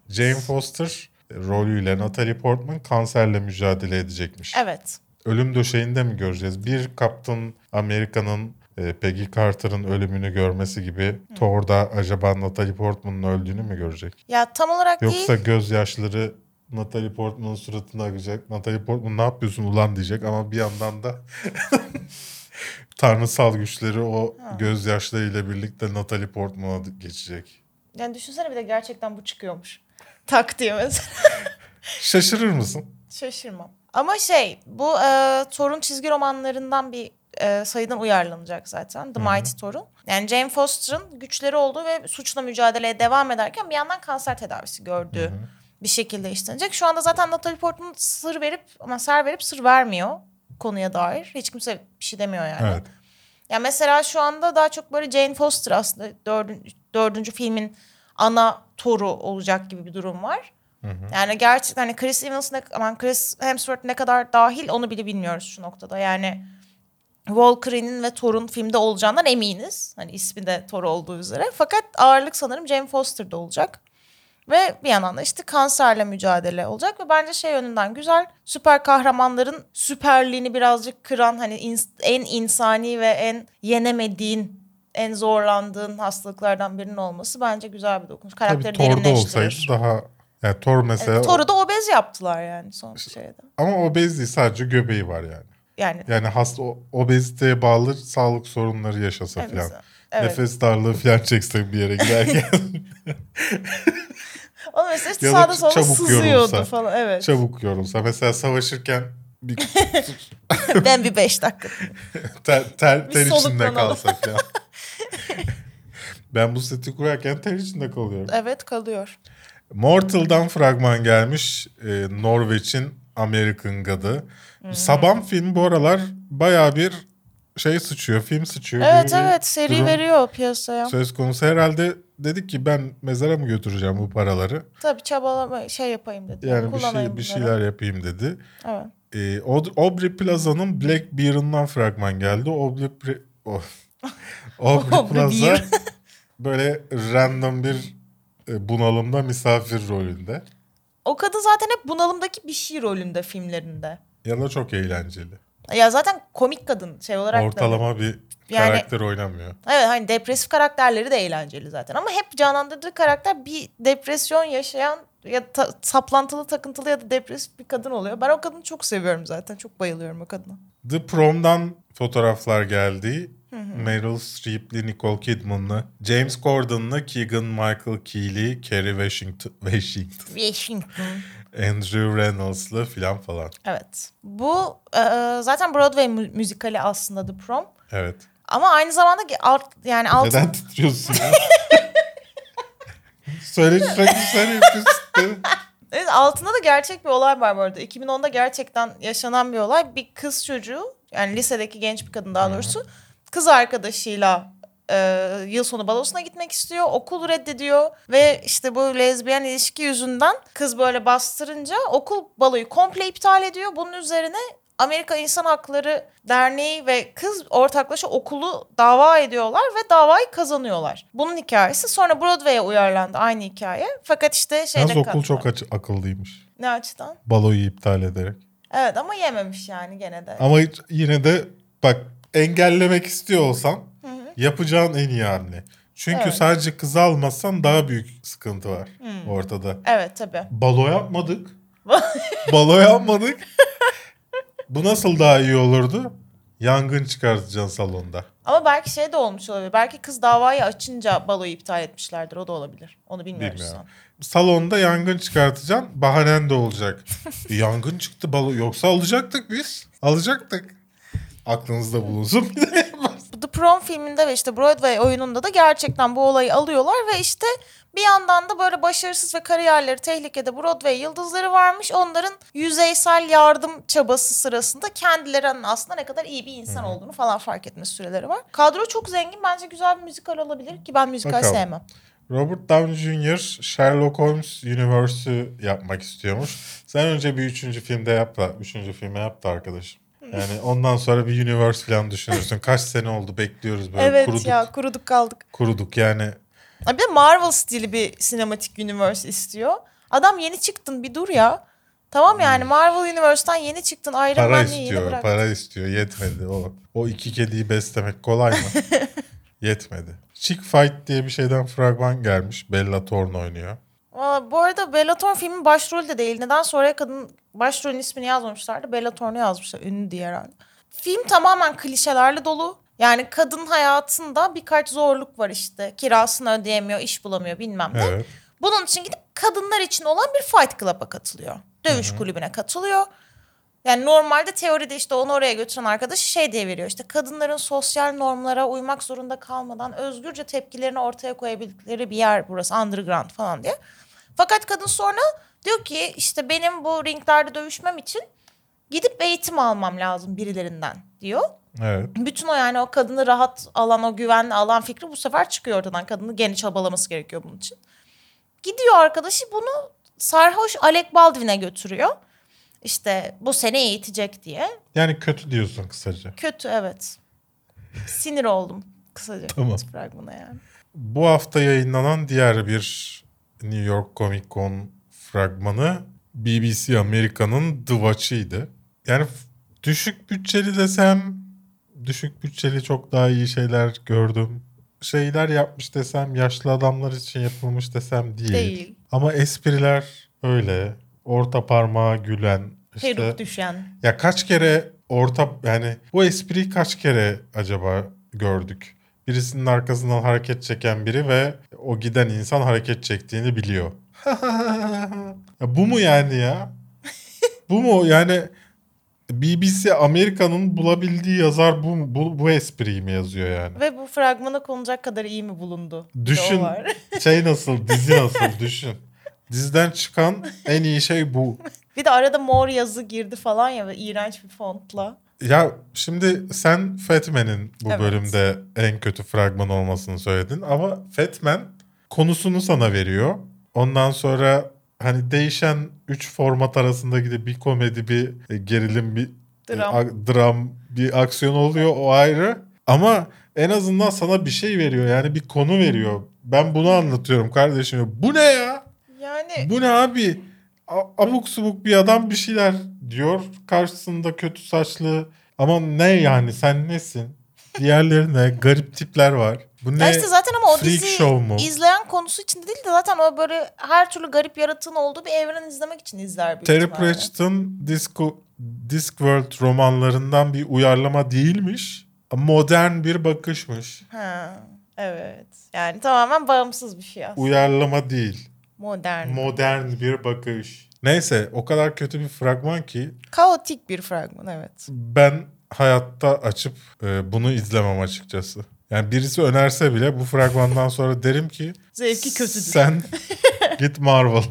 Jane Foster e, rolüyle Natalie Portman kanserle mücadele edecekmiş. Evet. Ölüm döşeğinde mi göreceğiz? Bir Captain Amerika'nın e, Peggy Carter'ın ölümünü görmesi gibi Thor'da acaba Natalie Portman'ın öldüğünü mü görecek? Ya tam olarak Yoksa değil. gözyaşları Natalie Portman'ın suratına akacak. Natalie Portman ne yapıyorsun ulan diyecek ama bir yandan da <laughs> tanrısal güçleri o gözyaşlarıyla birlikte Natalie Portman'a geçecek. Yani düşünsene bir de gerçekten bu çıkıyormuş. Tak diye mesela. Şaşırır mısın? Şaşırmam. Ama şey bu e, Thor'un çizgi romanlarından bir e, sayıdan uyarlanacak zaten. The Mighty Thor'un. Yani Jane Foster'ın güçleri olduğu ve suçla mücadeleye devam ederken bir yandan kanser tedavisi gördüğü bir şekilde işlenecek. Şu anda zaten Natalie Portman sır verip ama ser verip sır vermiyor konuya dair. Hiç kimse bir şey demiyor yani. Evet. Ya mesela şu anda daha çok böyle Jane Foster aslında dördüncü, dördüncü filmin ana toru olacak gibi bir durum var. Yani gerçekten hani Chris Evans ne, aman Chris Hemsworth ne kadar dahil onu bile bilmiyoruz şu noktada. Yani Valkyrie'nin ve Thor'un filmde olacağından eminiz. Hani ismi de Thor olduğu üzere. Fakat ağırlık sanırım Jane Foster'da olacak. Ve bir yandan da işte kanserle mücadele olacak ve bence şey yönünden güzel. Süper kahramanların süperliğini birazcık kıran hani ins- en insani ve en yenemediğin, en zorlandığın hastalıklardan birinin olması bence güzel bir dokunuş. Tabii Karakteri Thor'da derinleştirir. olsaydı daha yani Thor mesela Thor'u da obez yaptılar yani son şeyde. ama obez değil sadece göbeği var yani. Yani Yani hasta obeziteye bağlı sağlık sorunları yaşasa Evet, falan. evet. Nefes darlığı falan çekse bir yere giderken <laughs> Ama mesela işte <laughs> Ya da sağda çabuk sızıyordu yorulsa. falan. Evet. çabuk yorulsa. Mesela savaşırken bir <laughs> ben bir beş dakika. ter, ter, ter içinde kalsa falan. ben bu seti kurarken ter içinde kalıyorum. Evet kalıyor. Mortal'dan fragman gelmiş. Ee, Norveç'in American God'ı. Saban film bu aralar baya bir şey sıçıyor, film sıçıyor. Evet evet seri durum veriyor piyasaya. Söz konusu herhalde dedik ki ben mezara mı götüreceğim bu paraları? Tabii çabalama şey yapayım dedi. Yani bir, şey, bir şeyler yapayım dedi. Evet. Ee, Aubrey Plaza'nın Black Bear'ından fragman geldi. Aubrey, Pre- oh. <laughs> Aubrey Plaza böyle random bir e, bunalımda misafir rolünde. O kadın zaten hep bunalımdaki bir şey rolünde filmlerinde. Ya da çok eğlenceli. Ya zaten komik kadın şey olarak da. Ortalama bir Yani- karakter oynamıyor. Evet hani depresif karakterleri de eğlenceli zaten. Ama hep canlandırdığı karakter bir depresyon yaşayan ya ta- saplantılı takıntılı ya da depresif bir kadın oluyor. Ben o kadını çok seviyorum zaten. Çok bayılıyorum o kadına. The Prom'dan fotoğraflar geldi. Meryl Streep'li, Nicole Kidman'lı, James Corden'lı, Keegan Michael Key'li, Kerry Washington, Washington, Washington. Andrew Reynolds'lı filan falan. Evet. Bu e, zaten Broadway mü- müzikali aslında The Prom. Evet. Ama aynı zamanda alt, yani altın... Neden titriyorsun ya? <laughs> söyle sürekli söyle yapıyorsun. Evet, altında da gerçek bir olay var bu arada. 2010'da gerçekten yaşanan bir olay. Bir kız çocuğu yani lisedeki genç bir kadın daha doğrusu kız arkadaşıyla e, yıl sonu balosuna gitmek istiyor. Okul reddediyor ve işte bu lezbiyen ilişki yüzünden kız böyle bastırınca okul baloyu komple iptal ediyor. Bunun üzerine Amerika İnsan Hakları Derneği ve kız ortaklaşa okulu dava ediyorlar ve davayı kazanıyorlar. Bunun hikayesi sonra Broadway'e uyarlandı aynı hikaye. Fakat işte şeyde Yalnız okul çok açı- akıllıymış. Ne açıdan? Baloyu iptal ederek. Evet ama yememiş yani gene de. Ama yine de bak engellemek istiyor olsan yapacağın en iyi hamle. Çünkü Evet. sadece kızı almazsan daha büyük sıkıntı var ortada. Evet tabii. Balo yapmadık. <laughs> Balo yapmadık. Bu nasıl daha iyi olurdu? Yangın çıkartacaksın salonda. Ama belki şey de olmuş olabilir. Belki kız davayı açınca baloyu iptal etmişlerdir. O da olabilir. Onu bilmiyoruz Bilmiyorum. Salonda yangın çıkartacaksın. Bahanen de olacak. <laughs> E, yangın çıktı balo. Yoksa alacaktık biz. Alacaktık. Aklınızda bulunsun. <laughs> The Prom filminde ve işte Broadway oyununda da gerçekten bu olayı alıyorlar ve işte bir yandan da böyle başarısız ve kariyerleri tehlikede Broadway yıldızları varmış. Onların yüzeysel yardım çabası sırasında kendilerinin aslında ne kadar iyi bir insan olduğunu falan fark etme süreleri var. Kadro çok zengin. Bence güzel bir müzikal olabilir ki ben müzikal Bakalım. sevmem. Robert Downey Jr. Sherlock Holmes Universe'ü yapmak istiyormuş. Sen önce bir üçüncü filmde yap da, üçüncü filme yap da arkadaşım. Yani ondan sonra bir universe falan düşünürsün. Kaç sene oldu bekliyoruz böyle evet kuruduk. ya kuruduk kaldık. Kuruduk yani. Bir de Marvel stili bir sinematik universe istiyor. Adam yeni çıktın bir dur ya. Tamam yani Marvel Universe'tan yeni çıktın Iron Hmm. Para Man'i yeni istiyor, bırak. para istiyor. Yetmedi o. O iki kediyi beslemek kolay mı? <laughs> Yetmedi. Chick Fight diye bir şeyden fragman gelmiş. Bella Thorne oynuyor. Valla bu arada Bellator filmin başrolü de değil. Neden sonra kadın başrolün ismini yazmamışlardı. Bellator'unu yazmışlar. Ünlü diye herhalde. Film tamamen klişelerle dolu. Yani kadın hayatında birkaç zorluk var işte. Kirasını ödeyemiyor, iş bulamıyor bilmem ne. Evet. Bunun için gidip kadınlar için olan bir fight club'a katılıyor. Dövüş kulübüne katılıyor. Yani normalde teoride işte onu oraya götüren arkadaş şey diye veriyor. İşte kadınların sosyal normlara uymak zorunda kalmadan özgürce tepkilerini ortaya koyabildikleri bir yer burası underground falan diye. Fakat kadın sonra diyor ki işte benim bu ringlerde dövüşmem için gidip eğitim almam lazım birilerinden diyor. Evet. Bütün o yani o kadını rahat alan o güvenli alan fikri bu sefer çıkıyor ortadan. Kadını gene çabalaması gerekiyor bunun için. Gidiyor arkadaşı bunu sarhoş Alec Baldwin'e götürüyor. İşte bu sene eğitecek diye. Yani kötü diyorsun kısaca. Kötü evet. Sinir oldum kısaca. Tamam. Fragmana yani. Bu hafta yayınlanan diğer bir New York Comic Con fragmanı BBC Amerika'nın The Watch'ıydı. Yani düşük bütçeli desem düşük bütçeli çok daha iyi şeyler gördüm. Şeyler yapmış desem yaşlı adamlar için yapılmış desem değil. Değil. Ama espriler öyle. Orta parmağa gülen. işte- Peruk düşen. ya kaç kere orta yani bu espriyi kaç kere acaba gördük? Birisinin arkasından hareket çeken biri ve o giden insan hareket çektiğini biliyor. <laughs> ya bu mu yani ya? bu mu yani BBC Amerika'nın bulabildiği yazar bu, bu bu espriyi mi yazıyor yani? Ve bu fragmana konacak kadar iyi mi bulundu? Düşün var. şey nasıl dizi nasıl düşün. Diziden çıkan en iyi şey bu. <laughs> bir de arada mor yazı girdi falan ya iğrenç bir fontla. Ya şimdi sen Fatman'in bu Evet. bölümde en kötü fragman olmasını söyledin ama Fatman konusunu sana veriyor. Ondan sonra hani değişen 3 format arasında gidip bir komedi, bir e, gerilim, bir e, Dram. a- dram, bir aksiyon oluyor o ayrı. Ama en azından sana bir şey veriyor yani bir konu veriyor. Ben bunu anlatıyorum kardeşim. Bu ne ya? Yani Bu ne abi? A- abuk subuk bir adam bir şeyler diyor. Karşısında kötü saçlı. Ama ne yani sen nesin? Diğerleri ne? <laughs> Garip tipler var. Bu ne? Ya işte zaten ama o dizi izleyen konusu için de değil de zaten o böyle her türlü garip yaratığın olduğu bir evren izlemek için izler büyük Terry. Pratchett'ın Disco, Discworld romanlarından bir uyarlama değilmiş. Modern bir bakışmış. Ha, evet. Yani tamamen bağımsız bir şey aslında. Uyarlama değil. Modern. Modern bir bakış. Neyse o kadar kötü bir fragman ki Kaotik bir fragman evet. ben hayatta açıp e, bunu izlemem açıkçası. Yani birisi önerse bile bu fragmandan sonra derim ki Zevki kötüdür. Sen <laughs> git Marvel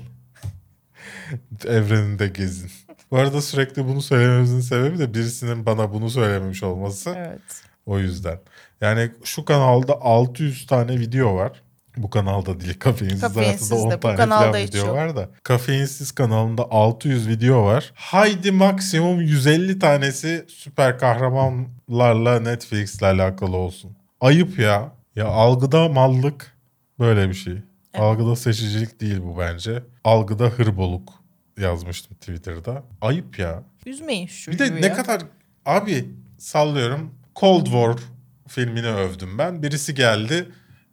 evreninde gezin. Bu arada sürekli bunu söylememizin sebebi de birisinin bana bunu söylememiş olması. Evet. O yüzden. Yani şu kanalda 600 tane video var. Bu kanalda değil kafeinsiz Kafeinsiz hayatında 10 de, bu tane kanalda falan video var da. Kafeinsiz kanalında 600 video var. Haydi maksimum 150 tanesi süper kahramanlarla Netflix'le alakalı olsun. Ayıp ya. Ya algıda mallık böyle bir şey. Algıda seçicilik değil bu bence. Algıda hırboluk yazmıştım Twitter'da. Ayıp ya. Üzmeyin şu Bir de çocuğu ne ya. kadar abi sallıyorum Cold War filmini övdüm ben. Birisi geldi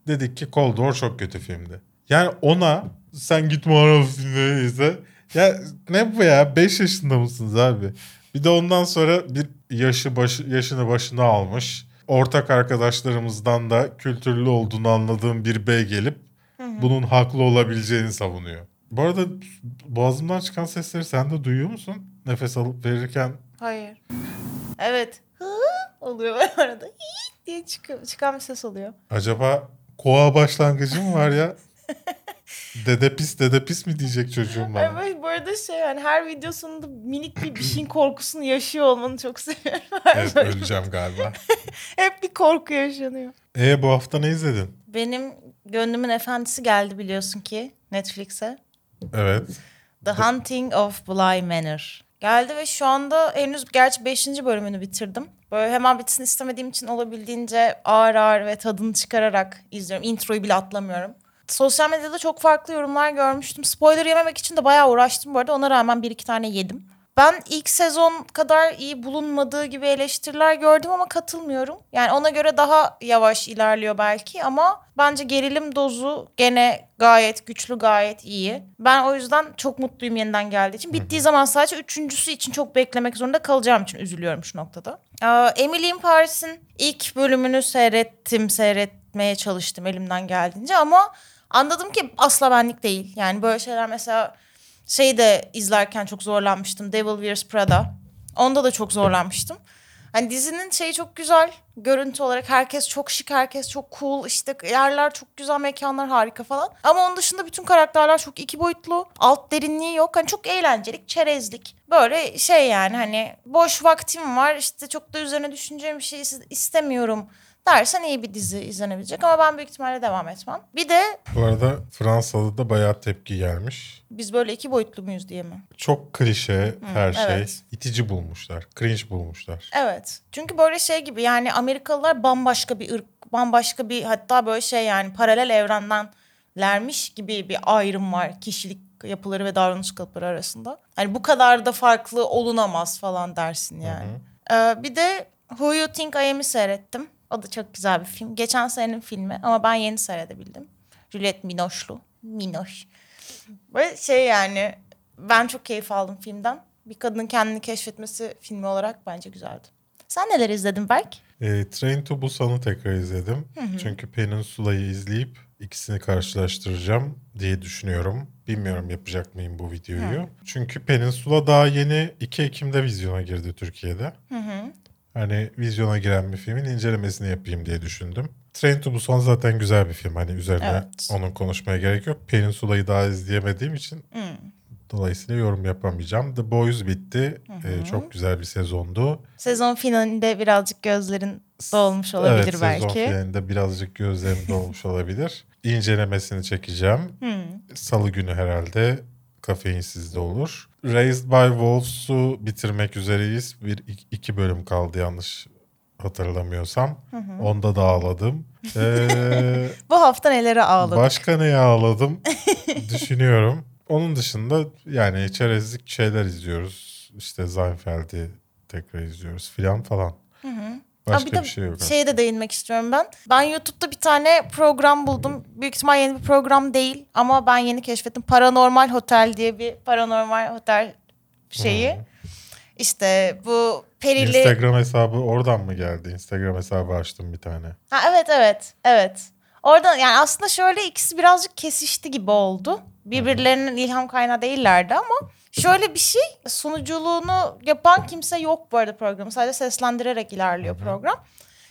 dedik ki Cold War çok kötü filmdi. Yani ona sen git Marvel filmleri izle. Ya ne bu ya 5 yaşında mısınız abi? Bir de ondan sonra bir yaşı başı, yaşını başına almış. Ortak arkadaşlarımızdan da kültürlü olduğunu anladığım bir bey gelip bunun haklı olabileceğini savunuyor. Bu arada boğazımdan çıkan sesleri sen de duyuyor musun? Nefes alıp verirken Hayır. Evet. Hı oluyor arada. Hi diye çıkıyor, çıkan bir ses oluyor. acaba koa başlangıcı mı var ya? dede pis dede pis mi diyecek çocuğum bana? Evet bu arada şey yani her videosunda minik bir bir şeyin korkusunu yaşıyor olmanı çok seviyorum. <laughs> Evet öleceğim galiba. <laughs> Hep bir korku yaşanıyor. E bu hafta ne izledin? Benim gönlümün efendisi geldi biliyorsun ki Netflix'e. Evet. The Hunting of Bly Manor. Geldi ve şu anda henüz gerçi 5. bölümünü bitirdim. Böyle hemen bitsin istemediğim için olabildiğince ağır ağır ve tadını çıkararak izliyorum. Introyu bile atlamıyorum. Sosyal medyada çok farklı yorumlar görmüştüm. Spoiler yememek için de bayağı uğraştım bu arada. Ona rağmen bir iki tane yedim. Ben ilk sezon kadar iyi bulunmadığı gibi eleştiriler gördüm ama katılmıyorum. Yani ona göre daha yavaş ilerliyor belki ama bence gerilim dozu gene gayet güçlü, gayet iyi. Ben o yüzden çok mutluyum yeniden geldiği için. Bittiği zaman sadece üçüncüsü için çok beklemek zorunda kalacağım için üzülüyorum şu noktada. Emily in Paris'in ilk bölümünü seyrettim, seyretmeye çalıştım elimden geldiğince ama anladım ki asla benlik değil. Yani böyle şeyler mesela şeyi de izlerken çok zorlanmıştım. Devil Wears Prada. Onda da çok zorlanmıştım. Hani dizinin şeyi çok güzel. Görüntü olarak herkes çok şık, herkes çok cool. İşte yerler çok güzel, mekanlar harika falan. Ama onun dışında bütün karakterler çok iki boyutlu. Alt derinliği yok. Hani çok eğlencelik, çerezlik. Böyle şey yani hani boş vaktim var. işte çok da üzerine düşüneceğim bir şey is- istemiyorum dersen iyi bir dizi izlenebilecek. Ama ben büyük ihtimalle devam etmem. Bir de Bu arada Fransa'da da bayağı tepki gelmiş. biz böyle iki boyutlu muyuz diye mi? Çok klişe her şey. evet. itici bulmuşlar. Cringe bulmuşlar. Evet. Çünkü böyle şey gibi yani Amerikalılar bambaşka bir ırk, bambaşka bir hatta böyle şey yani paralel evrendenlermiş gibi bir ayrım var kişilik yapıları ve davranış kalıpları arasında. Hani bu kadar da farklı olunamaz falan dersin yani. Ee, bir de Who You Think I Am'i seyrettim. O da çok güzel bir film. Geçen senenin filmi ama ben yeni seyredebildim. Juliette Binoche'lu. Minoş. Böyle şey yani ben çok keyif aldım filmden. Bir kadının kendini keşfetmesi filmi olarak bence güzeldi. Sen neler izledin Berk? E, Train to Busan'ı tekrar izledim. Çünkü Peninsula'yı izleyip ikisini karşılaştıracağım diye düşünüyorum. Bilmiyorum yapacak mıyım bu videoyu. Çünkü Peninsula daha yeni 2 Ekim'de vizyona girdi Türkiye'de. Hani vizyona giren bir filmin incelemesini yapayım diye düşündüm. Train to Busan zaten güzel bir film. Hani üzerine Evet. onun konuşmaya gerek yok. Peninsula'yı daha izleyemediğim için dolayısıyla yorum yapamayacağım. The Boys bitti. E, çok güzel bir sezondu. Sezon finalinde birazcık gözlerin dolmuş olabilir evet, belki. sezon finalinde birazcık gözlerim dolmuş <laughs> olabilir. İncelemesini çekeceğim. Salı günü herhalde kafeinsizde olur. Raised by Wolves'u bitirmek üzereyiz. Bir iki- bölüm kaldı yanlış hatırlamıyorsam. Onda da ağladım. Ee, <laughs> Bu hafta nelere ağladın? başka neye ağladım <laughs> düşünüyorum. Onun dışında yani çerezlik şeyler izliyoruz. İşte Seinfeld'i tekrar izliyoruz filan falan. Başka bir de bir şey yok. şeye de değinmek istiyorum ben. Ben YouTube'da bir tane program buldum. Büyük ihtimal yeni bir program değil ama ben yeni keşfettim. Paranormal Hotel diye bir paranormal otel şeyi. İşte bu perili... Instagram hesabı oradan mı geldi? Instagram hesabı açtım bir tane. Ha, evet evet evet. Oradan yani aslında şöyle ikisi birazcık kesişti gibi oldu. Birbirlerinin ilham kaynağı değillerdi ama şöyle bir şey sunuculuğunu yapan kimse yok bu arada programı. Sadece seslendirerek ilerliyor program.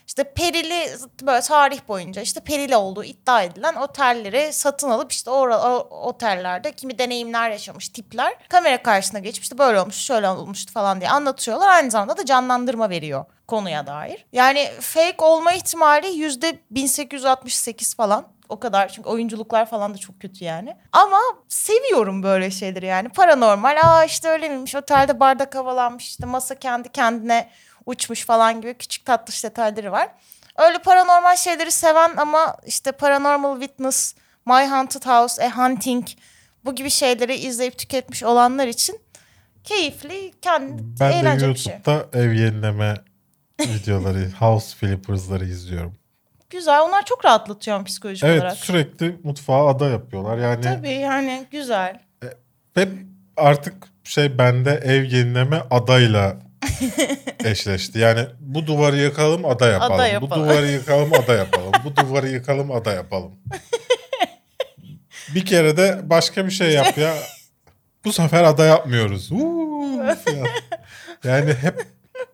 İşte perili böyle tarih boyunca işte perili olduğu iddia edilen otelleri satın alıp işte o, o otellerde kimi deneyimler yaşamış tipler kamera karşısına geçip işte böyle olmuş şöyle olmuştu falan diye anlatıyorlar. Aynı zamanda da canlandırma veriyor konuya dair. Yani fake olma ihtimali yüzde 1868 falan. O kadar çünkü oyunculuklar falan da çok kötü yani. Ama seviyorum böyle şeyleri yani. Paranormal aa işte öyle miymiş otelde bardak havalanmış işte masa kendi kendine uçmuş falan gibi küçük tatlış detayları var. Öyle paranormal şeyleri seven ama işte Paranormal Witness, My Haunted House, A Hunting bu gibi şeyleri izleyip tüketmiş olanlar için keyifli, kendi Ben de eğlenceli bir şey. YouTube'da ev yenileme videoları, <laughs> house flippers'ları izliyorum. Güzel. Onlar çok rahatlatıyor psikolojik Evet olarak. sürekli mutfağa ada yapıyorlar. Yani Tabii yani güzel. hep artık şey bende ev yenileme adayla <laughs> eşleşti. Yani bu duvarı yıkalım ada yapalım. Ada Bu yapalım. duvarı yıkalım ada yapalım. bu duvarı yıkalım ada yapalım. bir kere de başka bir şey yap ya. <laughs> Bu sefer ada yapmıyoruz. Uuu. <laughs> Yani hep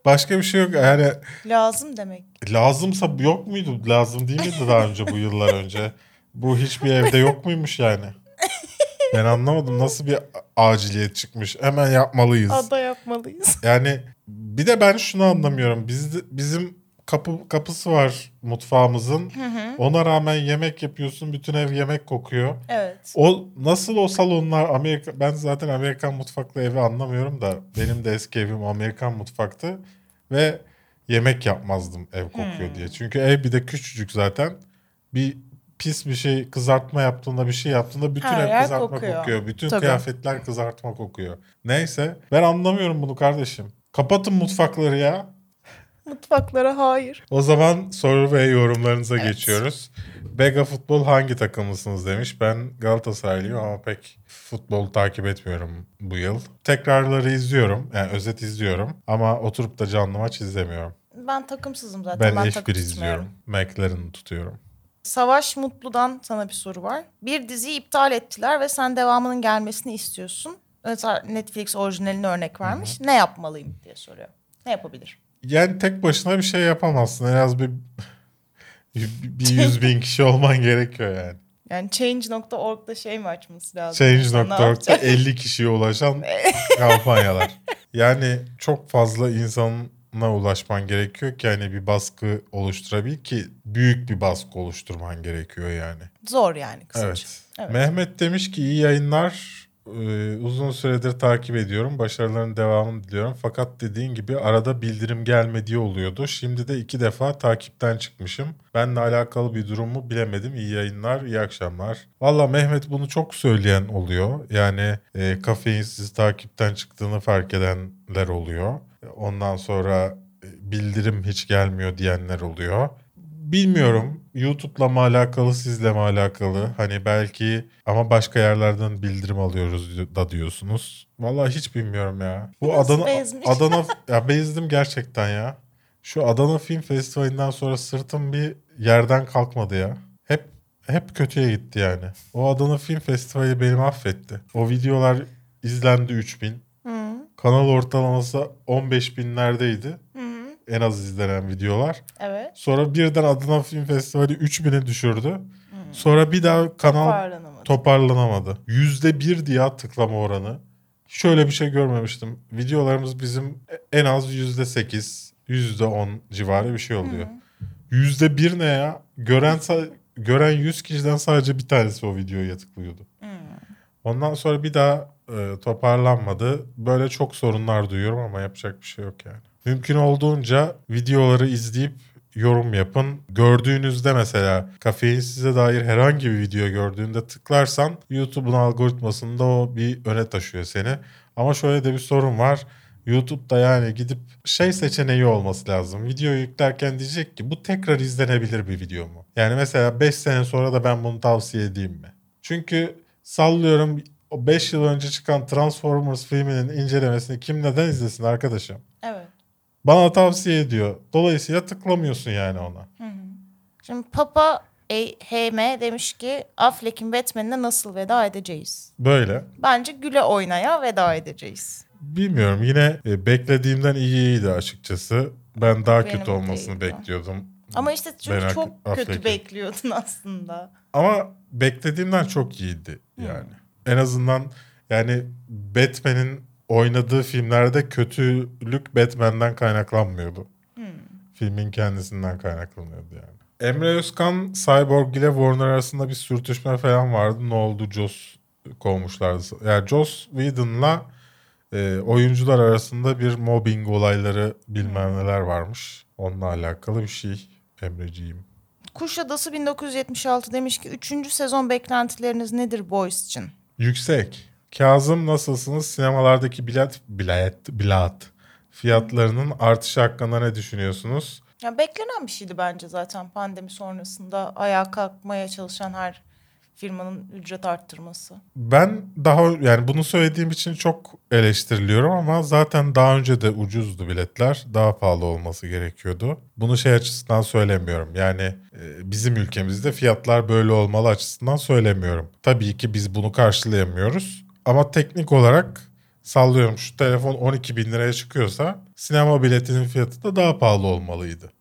başka bir şey yok. Yani Lazım demek. lazımsa yok muydu? Lazım değil miydi daha önce bu yıllar önce? Bu hiçbir evde yok muymuş yani? Ben anlamadım nasıl bir aciliyet çıkmış. Hemen yapmalıyız. Ada yapmalıyız. Yani bir de ben şunu anlamıyorum. Biz bizim kapı kapısı var mutfağımızın. Ona rağmen yemek yapıyorsun. Bütün ev yemek kokuyor. Evet. O nasıl o salonlar Amerika ben zaten Amerikan mutfaklı evi anlamıyorum da benim de eski evim Amerikan mutfaktı ve yemek yapmazdım ev kokuyor diye. Çünkü ev bir de küçücük zaten. Bir pis bir şey kızartma yaptığında bir şey yaptığında bütün Her ev kızartma kokuyor. kokuyor. Bütün Tabii. kıyafetler kızartma kokuyor. Neyse ben anlamıyorum bunu kardeşim. Kapatın mutfakları ya. Mutfaklara hayır. O zaman soru ve yorumlarınıza geçiyoruz. Bega Futbol hangi takımlısınız demiş. Ben Galatasaraylıyım ama pek futbol takip etmiyorum bu yıl. Tekrarları izliyorum. Yani özet izliyorum. Ama oturup da canlı maç izlemiyorum. Ben takımsızım zaten. Ben, Ben, F1 takım izliyorum. McLaren'ı tutuyorum. Savaş Mutlu'dan sana bir soru var. Bir diziyi iptal ettiler ve sen devamının gelmesini istiyorsun. Mesela Netflix orijinalini örnek vermiş. Ne yapmalıyım diye soruyor. Ne yapabilir? Yani tek başına bir şey yapamazsın. En az bir bir yüz bin kişi olman gerekiyor yani. Yani change.org'da şey mi açması lazım? Change.org'da Ne yapacak? 50 kişiye ulaşan <laughs> kampanyalar. Yani çok fazla insana ulaşman gerekiyor ki hani bir baskı oluşturabil ki büyük bir baskı oluşturman gerekiyor yani. Zor yani kısaca. Evet. Evet. Mehmet demiş ki iyi yayınlar. Ee, uzun süredir takip ediyorum. Başarıların devamını diliyorum. Fakat dediğin gibi arada bildirim gelmediği oluyordu. Şimdi de iki defa takipten çıkmışım. Benle alakalı bir durumu bilemedim. İyi yayınlar, iyi akşamlar. Valla Mehmet bunu çok söyleyen oluyor. Yani e, kafeinsiz takipten çıktığını fark edenler oluyor. Ondan sonra e, bildirim hiç gelmiyor diyenler oluyor. Bilmiyorum. YouTube'la mı alakalı, sizle mi alakalı? Hani belki ama başka yerlerden bildirim alıyoruz da diyorsunuz. Vallahi hiç bilmiyorum ya. Bu Adana bezmiş? Adana <laughs> ya bezdim gerçekten ya. Şu Adana Film Festivali'nden sonra sırtım bir yerden kalkmadı ya. Hep hep kötüye gitti yani. O Adana Film Festivali beni mahvetti. O videolar izlendi 3000. Kanal ortalaması 15 binlerdeydi. En az izlenen videolar. Evet. Sonra birden Adana Film Festivali 3000'e düşürdü. Sonra bir daha kanal Toparlanamadı. toparlanamadı. Yüzde bir diye tıklama oranı. Şöyle bir şey görmemiştim. Videolarımız bizim en az yüzde sekiz, yüzde on civarı bir şey oluyor. Yüzde bir ne ya? Gören gören 100 kişiden sadece bir tanesi o videoya tıklıyordu. Ondan sonra bir daha e, toparlanmadı. Böyle çok sorunlar duyuyorum ama yapacak bir şey yok yani. Mümkün olduğunca videoları izleyip yorum yapın. Gördüğünüzde mesela kafein size dair herhangi bir video gördüğünde tıklarsan YouTube'un algoritmasında o bir öne taşıyor seni. Ama şöyle de bir sorun var. YouTube'da yani gidip şey seçeneği olması lazım. Videoyu yüklerken diyecek ki bu tekrar izlenebilir bir video mu? Yani mesela 5 sene sonra da ben bunu tavsiye edeyim mi? Çünkü sallıyorum o 5 yıl önce çıkan Transformers filminin incelemesini kim neden izlesin arkadaşım? Evet. Bana tavsiye ediyor. Dolayısıyla tıklamıyorsun yani ona. Şimdi Papa HM demiş ki Affleck'in Batman'ine nasıl veda edeceğiz? Böyle. Bence güle oynaya veda edeceğiz. Bilmiyorum yine e, beklediğimden iyiydi açıkçası. Ben daha Benim kötü olmasını değildi. bekliyordum. Ama işte çünkü Ben çok kötü bekliyordun aslında. Ama beklediğimden çok iyiydi yani. En azından yani Batman'in oynadığı filmlerde kötülük Batman'den kaynaklanmıyordu. Filmin kendisinden kaynaklanıyordu yani. Emre Özkan Cyborg ile Warner arasında bir sürtüşme falan vardı. Ne oldu? Joss kovmuşlardı. Yani Joss Whedon'la e, oyuncular arasında bir mobbing olayları bilmem neler varmış. Onunla alakalı bir şey Emreciğim. Kuşadası 1976 demiş ki 3. sezon beklentileriniz nedir Boys için? Yüksek. Kazım nasılsınız? Sinemalardaki bilet, bilet, bilet fiyatlarının artışı hakkında ne düşünüyorsunuz? Ya beklenen bir şeydi bence zaten pandemi sonrasında ayağa kalkmaya çalışan her firmanın ücret arttırması. Ben daha yani bunu söylediğim için çok eleştiriliyorum ama zaten daha önce de ucuzdu biletler. Daha pahalı olması gerekiyordu. Bunu şey açısından söylemiyorum. Yani e, bizim ülkemizde fiyatlar böyle olmalı açısından söylemiyorum. Tabii ki biz bunu karşılayamıyoruz. Ama teknik olarak sallıyorum şu telefon 12 bin liraya çıkıyorsa sinema biletinin fiyatı da daha pahalı olmalıydı.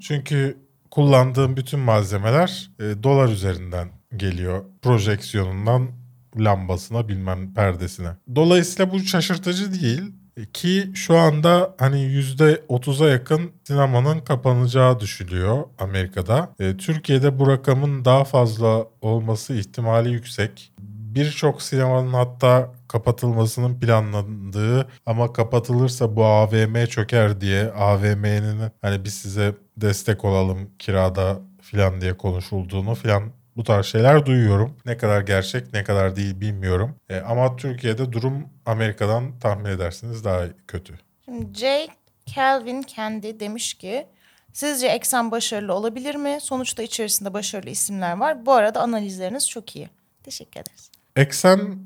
Çünkü kullandığım bütün malzemeler e, dolar üzerinden geliyor. Projeksiyonundan lambasına bilmem perdesine. Dolayısıyla bu şaşırtıcı değil. E, Ki şu anda hani %30'a yakın sinemanın kapanacağı düşülüyor Amerika'da. E, Türkiye'de bu rakamın daha fazla olması ihtimali yüksek. Birçok sinemanın hatta kapatılmasının planlandığı ama kapatılırsa bu AVM çöker diye AVM'nin hani biz size destek olalım kirada filan diye konuşulduğunu filan Bu tarz şeyler duyuyorum. Ne kadar gerçek ne kadar değil bilmiyorum. E, ama Türkiye'de durum Amerika'dan tahmin edersiniz daha kötü. Şimdi J. Calvin kendi demiş ki sizce eksen başarılı olabilir mi? Sonuçta içerisinde başarılı isimler var. Bu arada analizleriniz çok iyi. Teşekkür ederiz. Eksen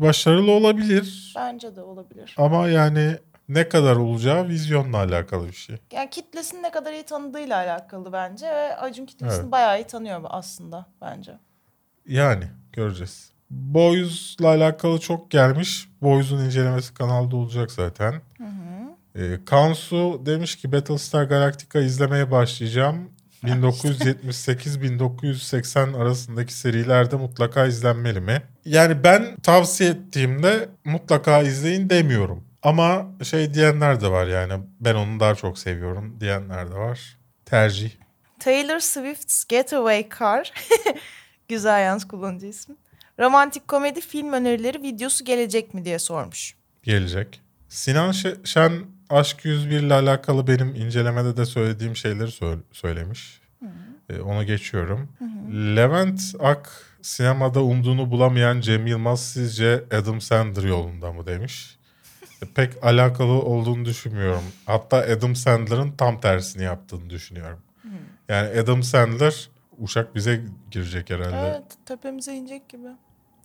başarılı olabilir Bence de olabilir. ama yani ne kadar olacağı vizyonla alakalı bir şey. Yani kitlesini ne kadar iyi tanıdığıyla alakalı bence ve Acun kitlesini Evet. bayağı iyi tanıyor aslında bence. Yani göreceğiz. Boys'la alakalı çok gelmiş. Boys'un incelemesi kanalda olacak zaten. Ee, Kansu demiş ki Battlestar Galactica izlemeye başlayacağım. 1978-1980 arasındaki serilerde mutlaka izlenmeli mi? Yani ben tavsiye ettiğimde mutlaka izleyin demiyorum. Ama şey diyenler de var yani ben onu daha çok seviyorum diyenler de var. Tercih. Taylor Swift's Getaway Car. <laughs> Güzel yalnız kullanıcı ismi. Romantik komedi film önerileri videosu gelecek mi diye sormuş. gelecek. Sinan Şe- Şen Aşk 101 ile alakalı benim incelemede de söylediğim şeyleri sö- söylemiş. Ee, onu geçiyorum. Levent Ak sinemada umduğunu bulamayan Cem Yılmaz sizce Adam Sandler yolunda mı demiş. E, Pek alakalı olduğunu düşünmüyorum. Hatta Adam Sandler'ın tam tersini yaptığını düşünüyorum. Yani Adam Sandler uşak bize girecek herhalde. Evet tepemize inecek gibi.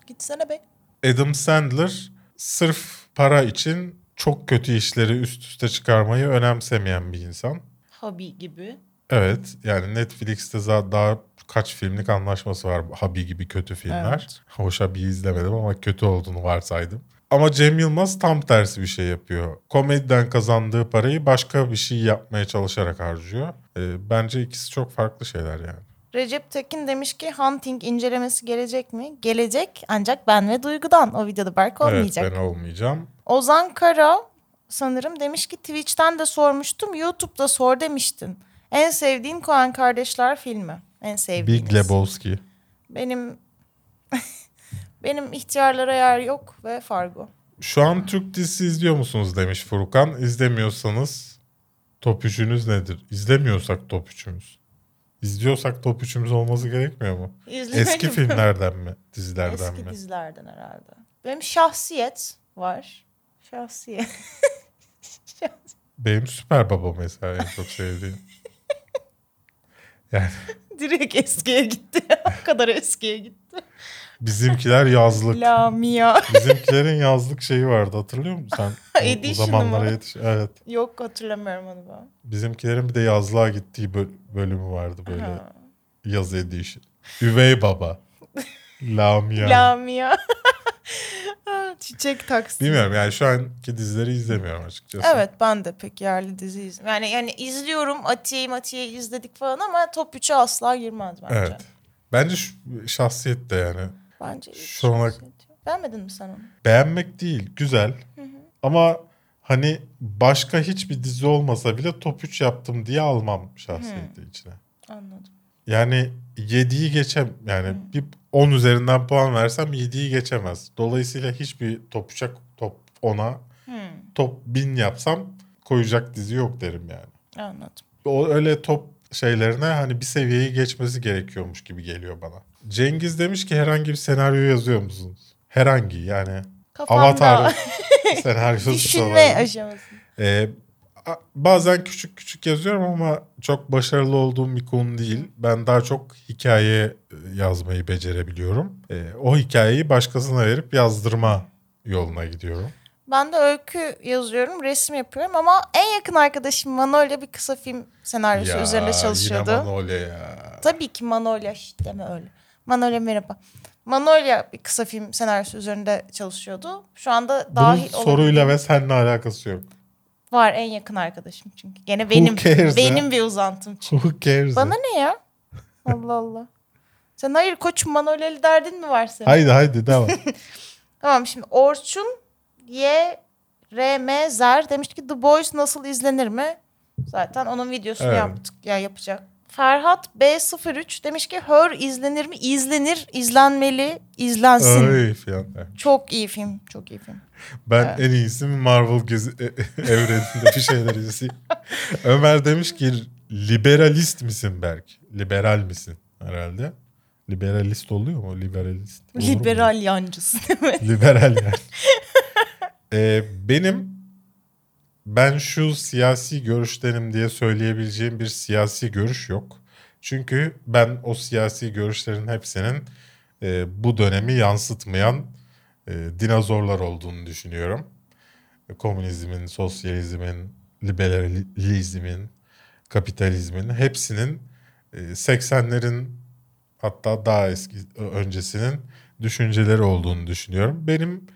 Gitsene be. Adam Sandler sırf para için çok kötü işleri üst üste çıkarmayı önemsemeyen bir insan. Hobi gibi. Evet yani Netflix'te za- daha kaç filmlik anlaşması var Habi gibi kötü filmler. Evet. <laughs> Hoş Habi'yi izlemedim ama kötü olduğunu varsaydım. Ama Cem Yılmaz tam tersi bir şey yapıyor. Komediden kazandığı parayı başka bir şey yapmaya çalışarak harcıyor. Ee, bence ikisi çok farklı şeyler yani. Recep Tekin demiş ki Hunting incelemesi gelecek mi? Gelecek ancak ben ve Duygu'dan. O videoda Berk olmayacak. Evet ben olmayacağım. Ozan Kara sanırım demiş ki Twitch'ten de sormuştum. YouTube'da sor demiştin. En sevdiğin Coen Kardeşler filmi. En sevdiğiniz. Big Lebowski. Benim <laughs> benim ihtiyarlara yer yok ve Fargo. Şu an Türk dizisi izliyor musunuz demiş Furkan. İzlemiyorsanız top üçünüz nedir? İzlemiyorsak top üçümüz. İzliyorsak top üçümüz olması gerekmiyor mu? İzlemedim. Eski filmlerden mi? Dizilerden Eski mi? dizilerden herhalde. Benim şahsiyet var. Şahsiyet. <laughs> Benim Süper Baba mesela en çok sevdiğim. <laughs> Yani Direkt eskiye gitti. o kadar eskiye gitti. Bizimkiler yazlık. Lamia. Bizimkilerin yazlık şeyi vardı hatırlıyor musun sen? <laughs> O- o zamanlara yetiş. Evet. Yok hatırlamıyorum onu ben. Bizimkilerin bir de yazlığa gittiği böl- bölümü vardı böyle. Ha. Yaz edition. Üvey Baba. Lamia. Lamia. <laughs> Çiçek taksi. Bilmiyorum yani şu anki dizileri izlemiyorum açıkçası. Evet ben de pek yerli dizi izliyorum. Yani, yani izliyorum Atiye'yi Matiye'yi izledik falan ama top 3'e asla girmez bence. Evet. Bence şahsiyet de yani. Bence Şu ana- şahsiyet. Beğenmedin mi sen onu? Beğenmek değil güzel. Ama hani başka hiçbir dizi olmasa bile top 3 yaptım diye almam şahsiyeti içine. Anladım. Yani 7'yi geçem yani bir 10 üzerinden puan versem 7'yi geçemez. Dolayısıyla hiçbir top 3'e top 10'a top 1000 yapsam koyacak dizi yok derim yani. Anladım. o öyle top şeylerine hani bir seviyeyi geçmesi gerekiyormuş gibi geliyor bana. Cengiz demiş ki herhangi bir senaryo yazıyor musunuz? Herhangi yani Kafamda Avatar <laughs> senaryosu düşünme aşaması. Ee, bazen küçük küçük yazıyorum ama çok başarılı olduğum bir konu değil. Ben daha çok hikaye e, yazmayı becerebiliyorum. Ee, o hikayeyi başkasına verip yazdırma yoluna gidiyorum. Ben de öykü yazıyorum, resim yapıyorum ama en yakın arkadaşım Manolya bir kısa film senaryosu üzerinde çalışıyordu. Yine Manolya ya. Tabii ki Manolya deme öyle. Manolya merhaba. Manolya bir kısa film senaryosu üzerinde çalışıyordu. Şu anda Bunun dahil soruyla ve seninle alakası yok. var en yakın arkadaşım çünkü. Gene benim benim ya? bir uzantım çünkü. Who cares? Bana ne ya? Allah Allah. Sen hayır koçum Manolyalı derdin mi var senin? Haydi haydi devam. <laughs> Tamam şimdi Orçun Y R M Zer demiş ki The Boys nasıl izlenir mi? Zaten onun videosunu Evet. yaptık ya yapacak. Ferhat B03 demiş ki Her izlenir mi? İzlenir, izlenmeli, izlensin. Ay falan. Çok iyi film, çok iyi film. Ben en iyisi Marvel gezi e- evreninde bir şeyler izleyeyim. <laughs> Ömer demiş ki liberalist misin Berk? Liberal misin herhalde? Liberalist oluyor mu? Liberalist. Olur mu? Liberal yancısı <laughs> değil mi? Liberal yani. <laughs> Ee, benim ben şu siyasi görüşlerim diye söyleyebileceğim bir siyasi görüş yok. Çünkü ben o siyasi görüşlerin hepsinin e, bu dönemi yansıtmayan e, dinozorlar olduğunu düşünüyorum. Komünizmin, sosyalizmin, liberalizmin, kapitalizmin hepsinin e, 80'lerin hatta daha eski öncesinin düşünceleri olduğunu düşünüyorum. Benim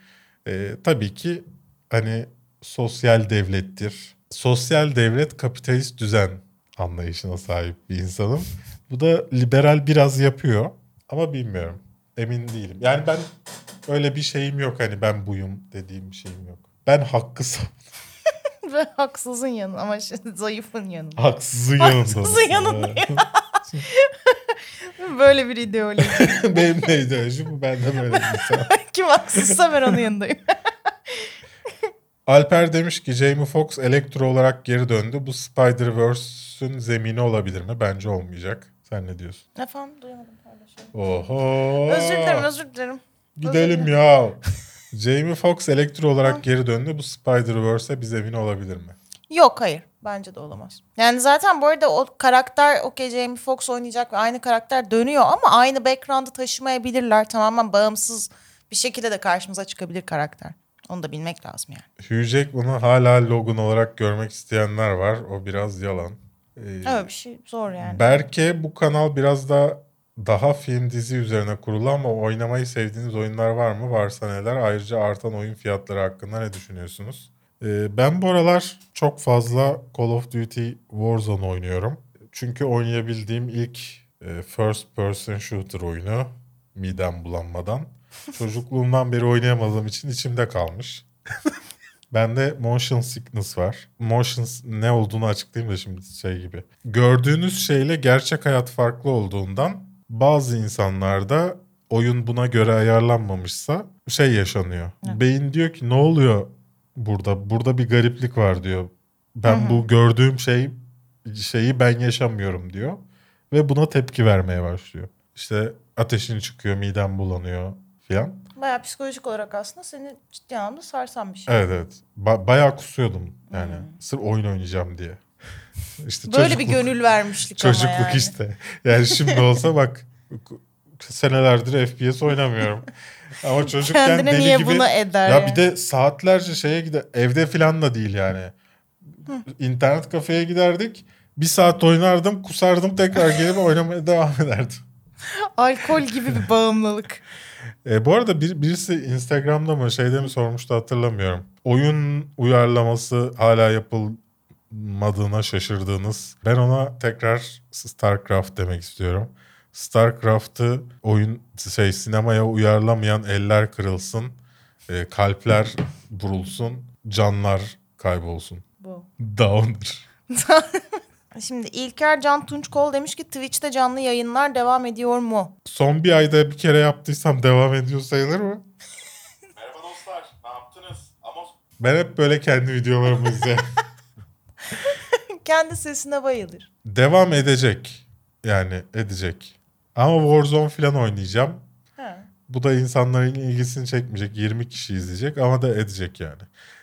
e, tabii ki hani sosyal devlettir. Sosyal devlet kapitalist düzen anlayışına sahip bir insanım. Bu da liberal biraz yapıyor ama bilmiyorum. Emin değilim. Yani ben öyle bir şeyim yok hani ben buyum dediğim bir şeyim yok. Ben hakkı <laughs> Ve haksızın yanı ama şimdi zayıfın yanı. haksızın Haksızın yanındasın. <laughs> Böyle bir ideoloji. <laughs> Benim de ideolojim bu. Ben de böyle bir insan. <laughs> Kim haksızsa ben onun yanındayım. <laughs> Alper demiş ki Jamie Foxx Elektro olarak geri döndü. Bu Spider-Verse'ün zemini olabilir mi? Bence olmayacak. Sen ne diyorsun? Efendim duyamadım paylaşıyorum. Oho. Özür dilerim özür dilerim. Gidelim ya. Jamie Foxx Elektro olarak geri döndü. Bu Spider-Verse'e bir zemin olabilir mi? Yok hayır. Bence de olamaz. Yani zaten bu arada o karakter okey Jamie Foxx oynayacak ve aynı karakter dönüyor ama aynı background'ı taşımayabilirler. Tamamen bağımsız bir şekilde de karşımıza çıkabilir karakter. Onu da bilmek lazım yani. Hugh Jackman'ı hala Logan olarak görmek isteyenler var. O biraz yalan. Ee, Öyle bir şey zor yani. Belki bu kanal biraz da daha film dizi üzerine kurulu ama oynamayı sevdiğiniz oyunlar var mı? Varsa neler? Ayrıca artan oyun fiyatları hakkında ne düşünüyorsunuz? Ee, ben bu aralar çok fazla Call of Duty Warzone oynuyorum. Çünkü oynayabildiğim ilk e, first person shooter oyunu midem bulanmadan. <laughs> Çocukluğumdan beri oynayamadığım için içimde kalmış. <laughs> Bende motion sickness var. Motion ne olduğunu açıklayayım da şimdi şey gibi. Gördüğünüz şeyle gerçek hayat farklı olduğundan bazı insanlarda oyun buna göre ayarlanmamışsa şey yaşanıyor. Beyin diyor ki ne oluyor burada? Burada bir gariplik var diyor. Ben bu gördüğüm şey şeyi ben yaşamıyorum diyor ve buna tepki vermeye başlıyor. İşte ateşin çıkıyor, miden bulanıyor filan. Bayağı psikolojik olarak aslında seni ciddi anlamda sarsan bir şey. Evet evet. Ba- bayağı kusuyordum yani. Sırf oyun oynayacağım diye. <laughs> İşte Böyle bir gönül vermişlik ama Çocukluk yani. işte. Yani şimdi olsa bak <laughs> senelerdir FPS oynamıyorum. <laughs> Ama çocukken Kendine deli niye gibi. bunu eder ya yani? bir de saatlerce şeye gider. Evde falan da değil yani. İnternet kafeye giderdik. Bir saat oynardım, kusardım tekrar gelip oynamaya <laughs> devam ederdim. Alkol gibi bir bağımlılık. <laughs> E, bu arada bir, birisi Instagram'da mı şeyde mi sormuştu hatırlamıyorum. Oyun uyarlaması hala yapılmadığına şaşırdığınız. Ben ona tekrar StarCraft demek istiyorum. StarCraft'ı oyun şey sinemaya uyarlamayan eller kırılsın. e, kalpler vurulsun. Canlar kaybolsun. Bu. Downer. <laughs> Şimdi İlker Can Tunçkol demiş ki Twitch'te canlı yayınlar devam ediyor mu? Son bir ayda bir kere yaptıysam devam ediyor sayılır mı? <laughs> Merhaba dostlar, ne yaptınız? Amos Ben hep böyle kendi videolarımı izlerim. <laughs> Kendi sesine bayılır. devam edecek. Yani edecek. Ama Warzone falan oynayacağım. Ha. Bu da insanların ilgisini çekmeyecek. 20 kişi izleyecek ama da edecek yani.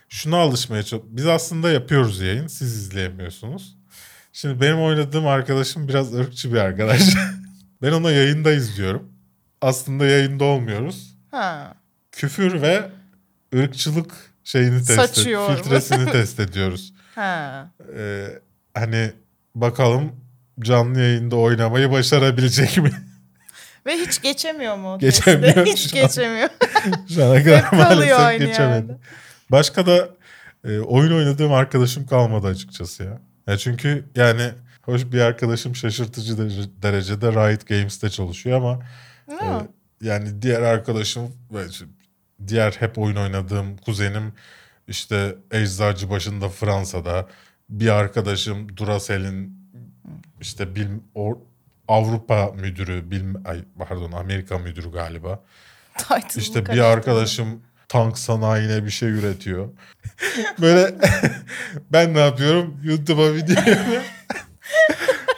Şuna alışmaya çok... Biz aslında yapıyoruz yayın. Siz izleyemiyorsunuz. Şimdi benim oynadığım arkadaşım biraz ırkçı bir arkadaş. <laughs> ben ona yayında izliyorum. Aslında yayında olmuyoruz. Ha. Küfür ve ırkçılık şeyini test Saçıyor. filtresini <laughs> test ediyoruz. Ha. Ee, hani bakalım canlı yayında oynamayı başarabilecek mi? <laughs> Ve hiç geçemiyor mu? Geçemiyor testi? Hiç geçemiyor. <laughs> Şu ana kadar maalesef geçemedi. yerde. Başka da e, oyun oynadığım arkadaşım kalmadı açıkçası ya. ya. Çünkü yani hoş bir arkadaşım şaşırtıcı derece- derecede Riot Games'te çalışıyor ama e, yani diğer arkadaşım diğer hep oyun oynadığım kuzenim işte Eczacı başında Fransa'da bir arkadaşım Duracell'in işte bil, or- Avrupa müdürü, bil, ay, pardon Amerika müdürü galiba. Title'ı İşte bir arkadaşım tank sanayine bir şey üretiyor. Böyle <laughs> ben ne yapıyorum? YouTube'a video. <laughs>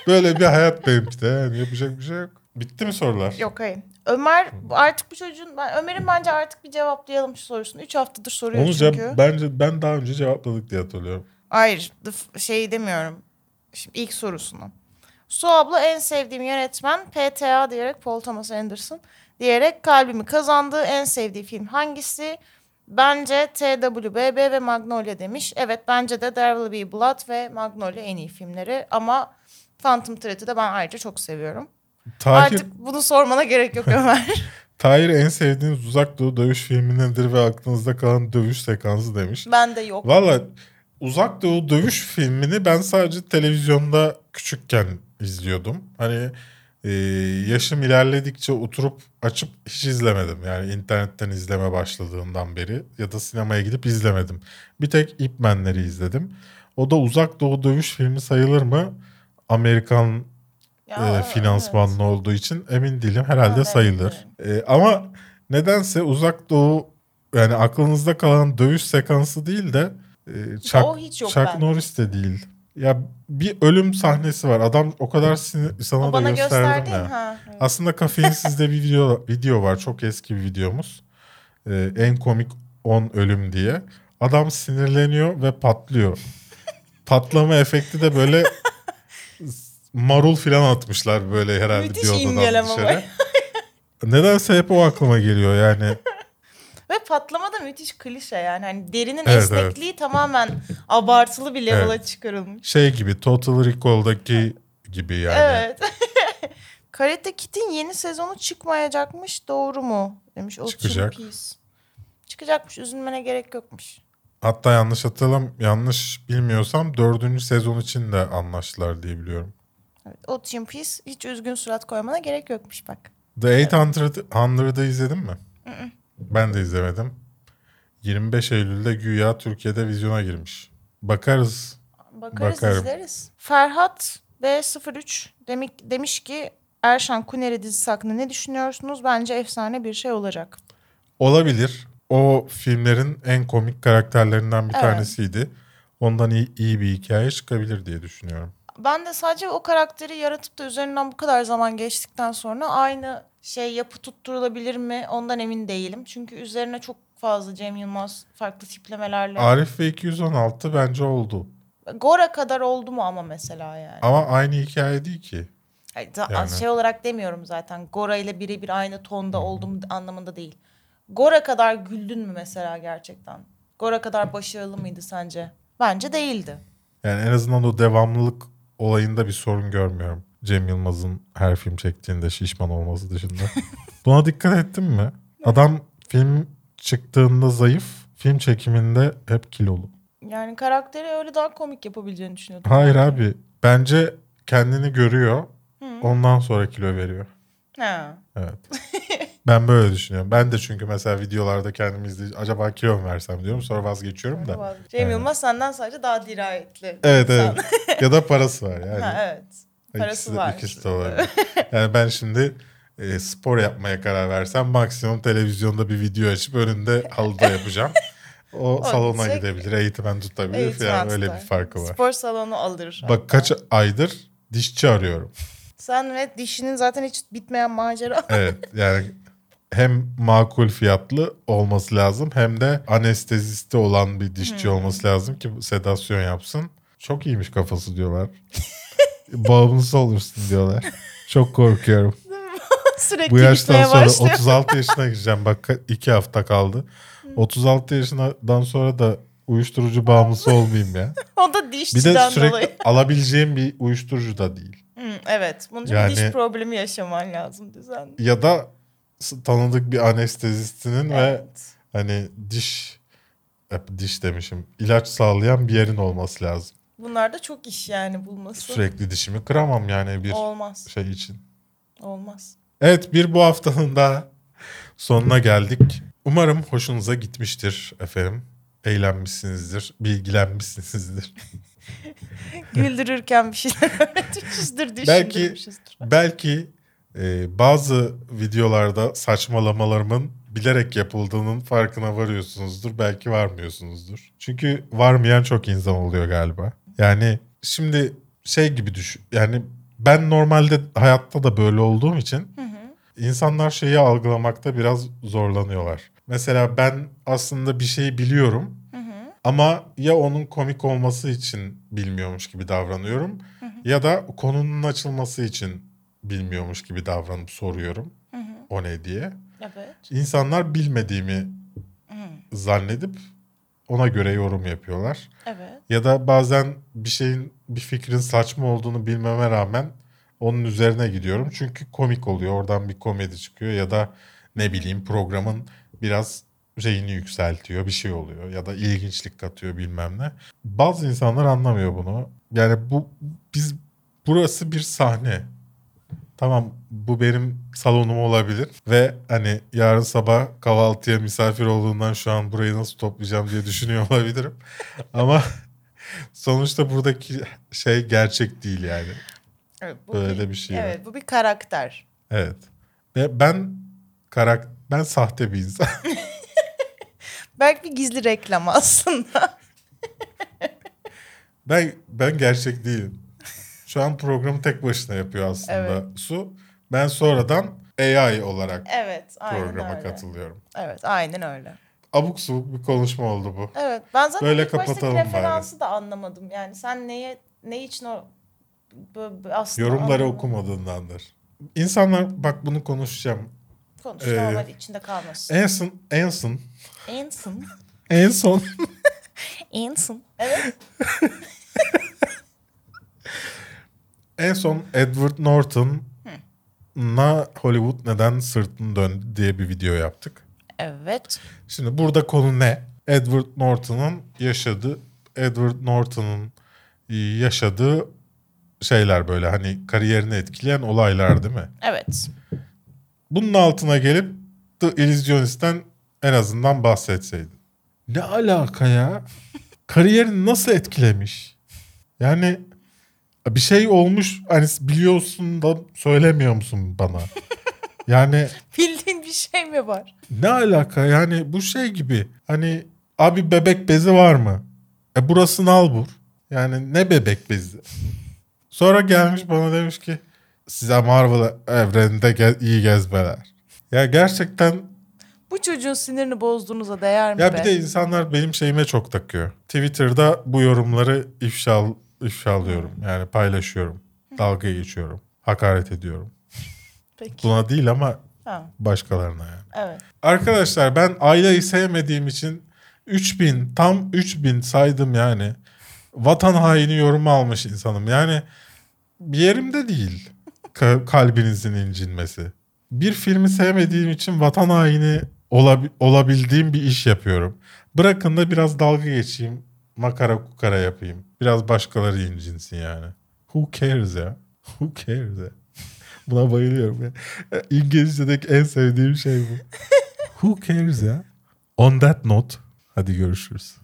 Böyle bir hayat benimki de. Yani yapacak bir şey yok. Bitti mi sorular? Yok hayır. Ömer artık bu çocuğun ben Ömer'in bence artık bir cevaplayalım şu sorusunu. 3 haftadır soruyor Onu çünkü. cevap, bence ben daha önce cevapladık diye hatırlıyorum. Hayır şey demiyorum. Şimdi ilk sorusunu. Su abla en sevdiğim yönetmen PTA diyerek Paul Thomas Anderson diyerek kalbimi kazandığı en sevdiği film hangisi? Bence TWBB ve Magnolia demiş. Evet bence de There Will Be Blood ve Magnolia en iyi filmleri ama Phantom Thread'i de ben ayrıca çok seviyorum. Tahir, Artık bunu sormana gerek yok Ömer. <laughs> Tahir en sevdiğiniz uzak doğu dövüş filmi nedir ve aklınızda kalan dövüş sekansı demiş. ben de yok. Valla uzak doğu dövüş filmini ben sadece televizyonda küçükken izliyordum. Hani e, yaşım ilerledikçe oturup açıp hiç izlemedim. Yani internetten izleme başladığından beri ya da sinemaya gidip izlemedim. Bir tek Ip Man'leri izledim. O da uzak doğu dövüş filmi sayılır mı? Amerikan Ya, e, finansmanlı olduğu için emin değilim. Herhalde de sayılır. E, ama nedense uzak doğu yani aklınızda kalan dövüş sekansı değil de e, Chuck, o hiç yok Chuck bende. Norris de değil. Ya bir ölüm sahnesi var. Adam o kadar sinir, sana O da gösterdim ya. ha. evet. Aslında Kafeinsiz'de bir video, video var. Çok eski bir videomuz. E, en komik 10 ölüm diye. Adam sinirleniyor ve patlıyor. Patlama efekti de böyle <laughs> marul falan atmışlar böyle herhalde Müthiş imgeleme dışarı. <laughs> Nedense hep o aklıma geliyor yani. Ve patlama da müthiş klişe yani. Hani derinin Evet, esnekliği tamamen abartılı bir level'a Evet. çıkarılmış. Şey gibi Total Recall'daki gibi yani. Evet. <laughs> Karate Kid'in yeni sezonu çıkmayacakmış. Doğru mu? Demiş Ocean Çıkacak. Çıkacakmış. Üzülmene gerek yokmuş. Hatta yanlış hatırlam yanlış bilmiyorsam dördüncü sezon için de anlaştılar diye biliyorum. Evet, Ocean Peace hiç üzgün surat koymana gerek yokmuş bak. The 800'ı izledin mi? Ben de izlemedim. 25 Eylül'de güya Türkiye'de vizyona girmiş. Bakarız. Bakarız Bakarım. izleriz. Ferhat B03 demiş, demiş ki Erşan Kuneri dizisi hakkında ne düşünüyorsunuz? Bence efsane bir şey olacak. Olabilir. O filmlerin en komik karakterlerinden bir Evet. tanesiydi. Ondan iyi, iyi bir hikaye çıkabilir diye düşünüyorum. Ben de sadece o karakteri yaratıp da üzerinden bu kadar zaman geçtikten sonra aynı şey yapı tutturulabilir mi ondan emin değilim. Çünkü üzerine çok fazla Cem Yılmaz farklı tiplemelerle. Arif ve 216 bence oldu. Gora kadar oldu mu ama mesela yani. Ama aynı hikaye değil ki. Yani. Şey olarak demiyorum zaten. Gora ile birebir aynı tonda oldum anlamında değil. Gora kadar güldün mü mesela gerçekten? Gora kadar başarılı mıydı sence? Bence değildi. Yani en azından o devamlılık olayında bir sorun görmüyorum. Cem Yılmaz'ın her film çektiğinde şişman olması dışında. <laughs> Buna dikkat ettin mi? Adam film çıktığında zayıf, film çekiminde hep kilolu. Yani karakteri öyle daha komik yapabileceğini düşünüyordum. Hayır ben. abi. Bence kendini görüyor. Ondan sonra kilo veriyor. Ha. Evet. <laughs> ben böyle düşünüyorum. Ben de çünkü mesela videolarda kendimi izleyip acaba kilo mu versem diyorum. Sonra vazgeçiyorum da. Cem Evet. Yılmaz senden sadece daha dirayetli. Evet insan. evet. ya da parası var yani. <laughs> Ha, evet. Parası İkisi de- var. ikisi de olabilir. yani ben şimdi e, spor yapmaya karar versem maksimum televizyonda bir video açıp önünde halıda yapacağım. O, <laughs> salona gidecek, gidebilir, eğitimen tutabilir Eğitmen falan öyle bir farkı var. Spor salonu alır. Bak kaç aydır dişçi arıyorum. Sen ve dişinin zaten hiç bitmeyen macera. <laughs> Evet yani hem makul fiyatlı olması lazım hem de anestezisti olan bir dişçi Hmm. olması lazım ki sedasyon yapsın. Çok iyiymiş kafası diyorlar. <laughs> Bağımlısı olursun diyorlar. Çok korkuyorum. <laughs> Sürekli Bu yaştan sonra başlıyor. 36 yaşına <laughs> gireceğim. Bak iki hafta kaldı. 36 yaşından sonra da uyuşturucu bağımlısı olmayayım ya. <laughs> O da Bir dişçiden de sürekli dolayı. alabileceğim bir uyuşturucu da değil. Hı, evet. Bunun için Yani- bir diş problemi yaşaman lazım düzenli. Ya da tanıdık bir anestezistinin ve Evet. hani diş hep diş demişim ilaç sağlayan bir yerin olması lazım. Bunlar da çok iş yani bulması. Sürekli dişimi kıramam yani bir Olmaz. şey için. Olmaz. Evet bir bu haftanın da sonuna geldik. Umarım hoşunuza gitmiştir efendim. Eğlenmişsinizdir, bilgilenmişsinizdir. <laughs> Güldürürken bir şeyler öğretmişizdir, Belki-. Belki e, bazı videolarda saçmalamalarımın bilerek yapıldığının farkına varıyorsunuzdur. Belki varmıyorsunuzdur. Çünkü varmayan çok insan oluyor galiba. Yani şimdi şey gibi düşün. Yani ben normalde hayatta da böyle olduğum için insanlar şeyi algılamakta biraz zorlanıyorlar. Mesela ben aslında bir şeyi biliyorum ama ya onun komik olması için bilmiyormuş gibi davranıyorum ya da konunun açılması için bilmiyormuş gibi davranıp soruyorum o ne diye. Evet. İnsanlar bilmediğimi zannedip ona göre yorum yapıyorlar. Evet. Ya da bazen bir şeyin bir fikrin saçma olduğunu bilmeme rağmen onun üzerine gidiyorum. Çünkü komik oluyor. Oradan bir komedi çıkıyor ya da ne bileyim programın biraz şeyini yükseltiyor bir şey oluyor ya da ilginçlik katıyor bilmem ne. Bazı insanlar anlamıyor bunu. Yani bu biz burası bir sahne. Tamam bu benim salonum olabilir ve hani yarın sabah kahvaltıya misafir olduğundan şu an burayı nasıl toplayacağım diye düşünüyor <laughs> olabilirim. Ama sonuçta buradaki şey gerçek değil yani. evet bu Böyle de bir şey. Evet bu bir karakter. Evet. Ve ben karak ben sahte bir insan. <laughs> <laughs> Belki bir gizli reklam aslında. ben ben gerçek değilim. Şu an programı tek başına yapıyor aslında Evet. Su. Ben sonradan AI olarak evet programa öyle. katılıyorum. Evet aynen öyle. Abuk subuk bir konuşma oldu bu. Evet ben zaten Böyle ilk baştaki kapatalım bari. referansı da anlamadım. Yani sen neye ne için o aslında Yorumları anlamadım. okumadığındandır. İnsanlar bak bunu konuşacağım. Konuş Ee, içinde kalmasın. En son en son Anson. en son <laughs> Anson. Evet. <laughs> en son Edward Norton'la Hollywood neden sırtını döndü diye bir video yaptık. Evet. Şimdi burada konu ne? Edward Norton'un yaşadığı Edward Norton'un yaşadığı şeyler böyle hani kariyerini etkileyen olaylar değil mi? Evet. Bunun altına gelip The Illusionist'ten en azından bahsetseydin. Ne alaka ya? Kariyerini nasıl etkilemiş? Yani bir şey olmuş hani biliyorsun da söylemiyor musun bana? <laughs> Yani Bildiğin bir şey mi var? ne alaka yani bu şey gibi hani abi bebek bezi var mı? E burasını al vur. Yani ne bebek bezi? Sonra gelmiş bana demiş ki size Marvel evreninde ge- iyi gezmeler. Ya gerçekten Bu çocuğun sinirini bozduğunuza değer mi ya be? bir de insanlar benim şeyime çok takıyor. Twitter'da bu yorumları ifşal ifşalıyorum. Yani paylaşıyorum. Dalga geçiyorum. Hakaret ediyorum. Peki. Buna değil ama Ha, başkalarına yani. evet. Arkadaşlar ben Ayla'yı sevmediğim için 3000 tam 3000 saydım yani. Vatan haini yorumu almış insanım. Yani bir yerimde değil <laughs> ka- kalbinizin incinmesi. Bir filmi sevmediğim için vatan haini olab- olabildiğim bir iş yapıyorum. Bırakın da biraz dalga geçeyim. Makara kukara yapayım. Biraz başkaları incinsin yani. Who cares ya? Who cares ya? <laughs> Buna bayılıyorum ya. İngilizce'deki en sevdiğim şey bu. <laughs> Who cares ya? On that note. Hadi görüşürüz.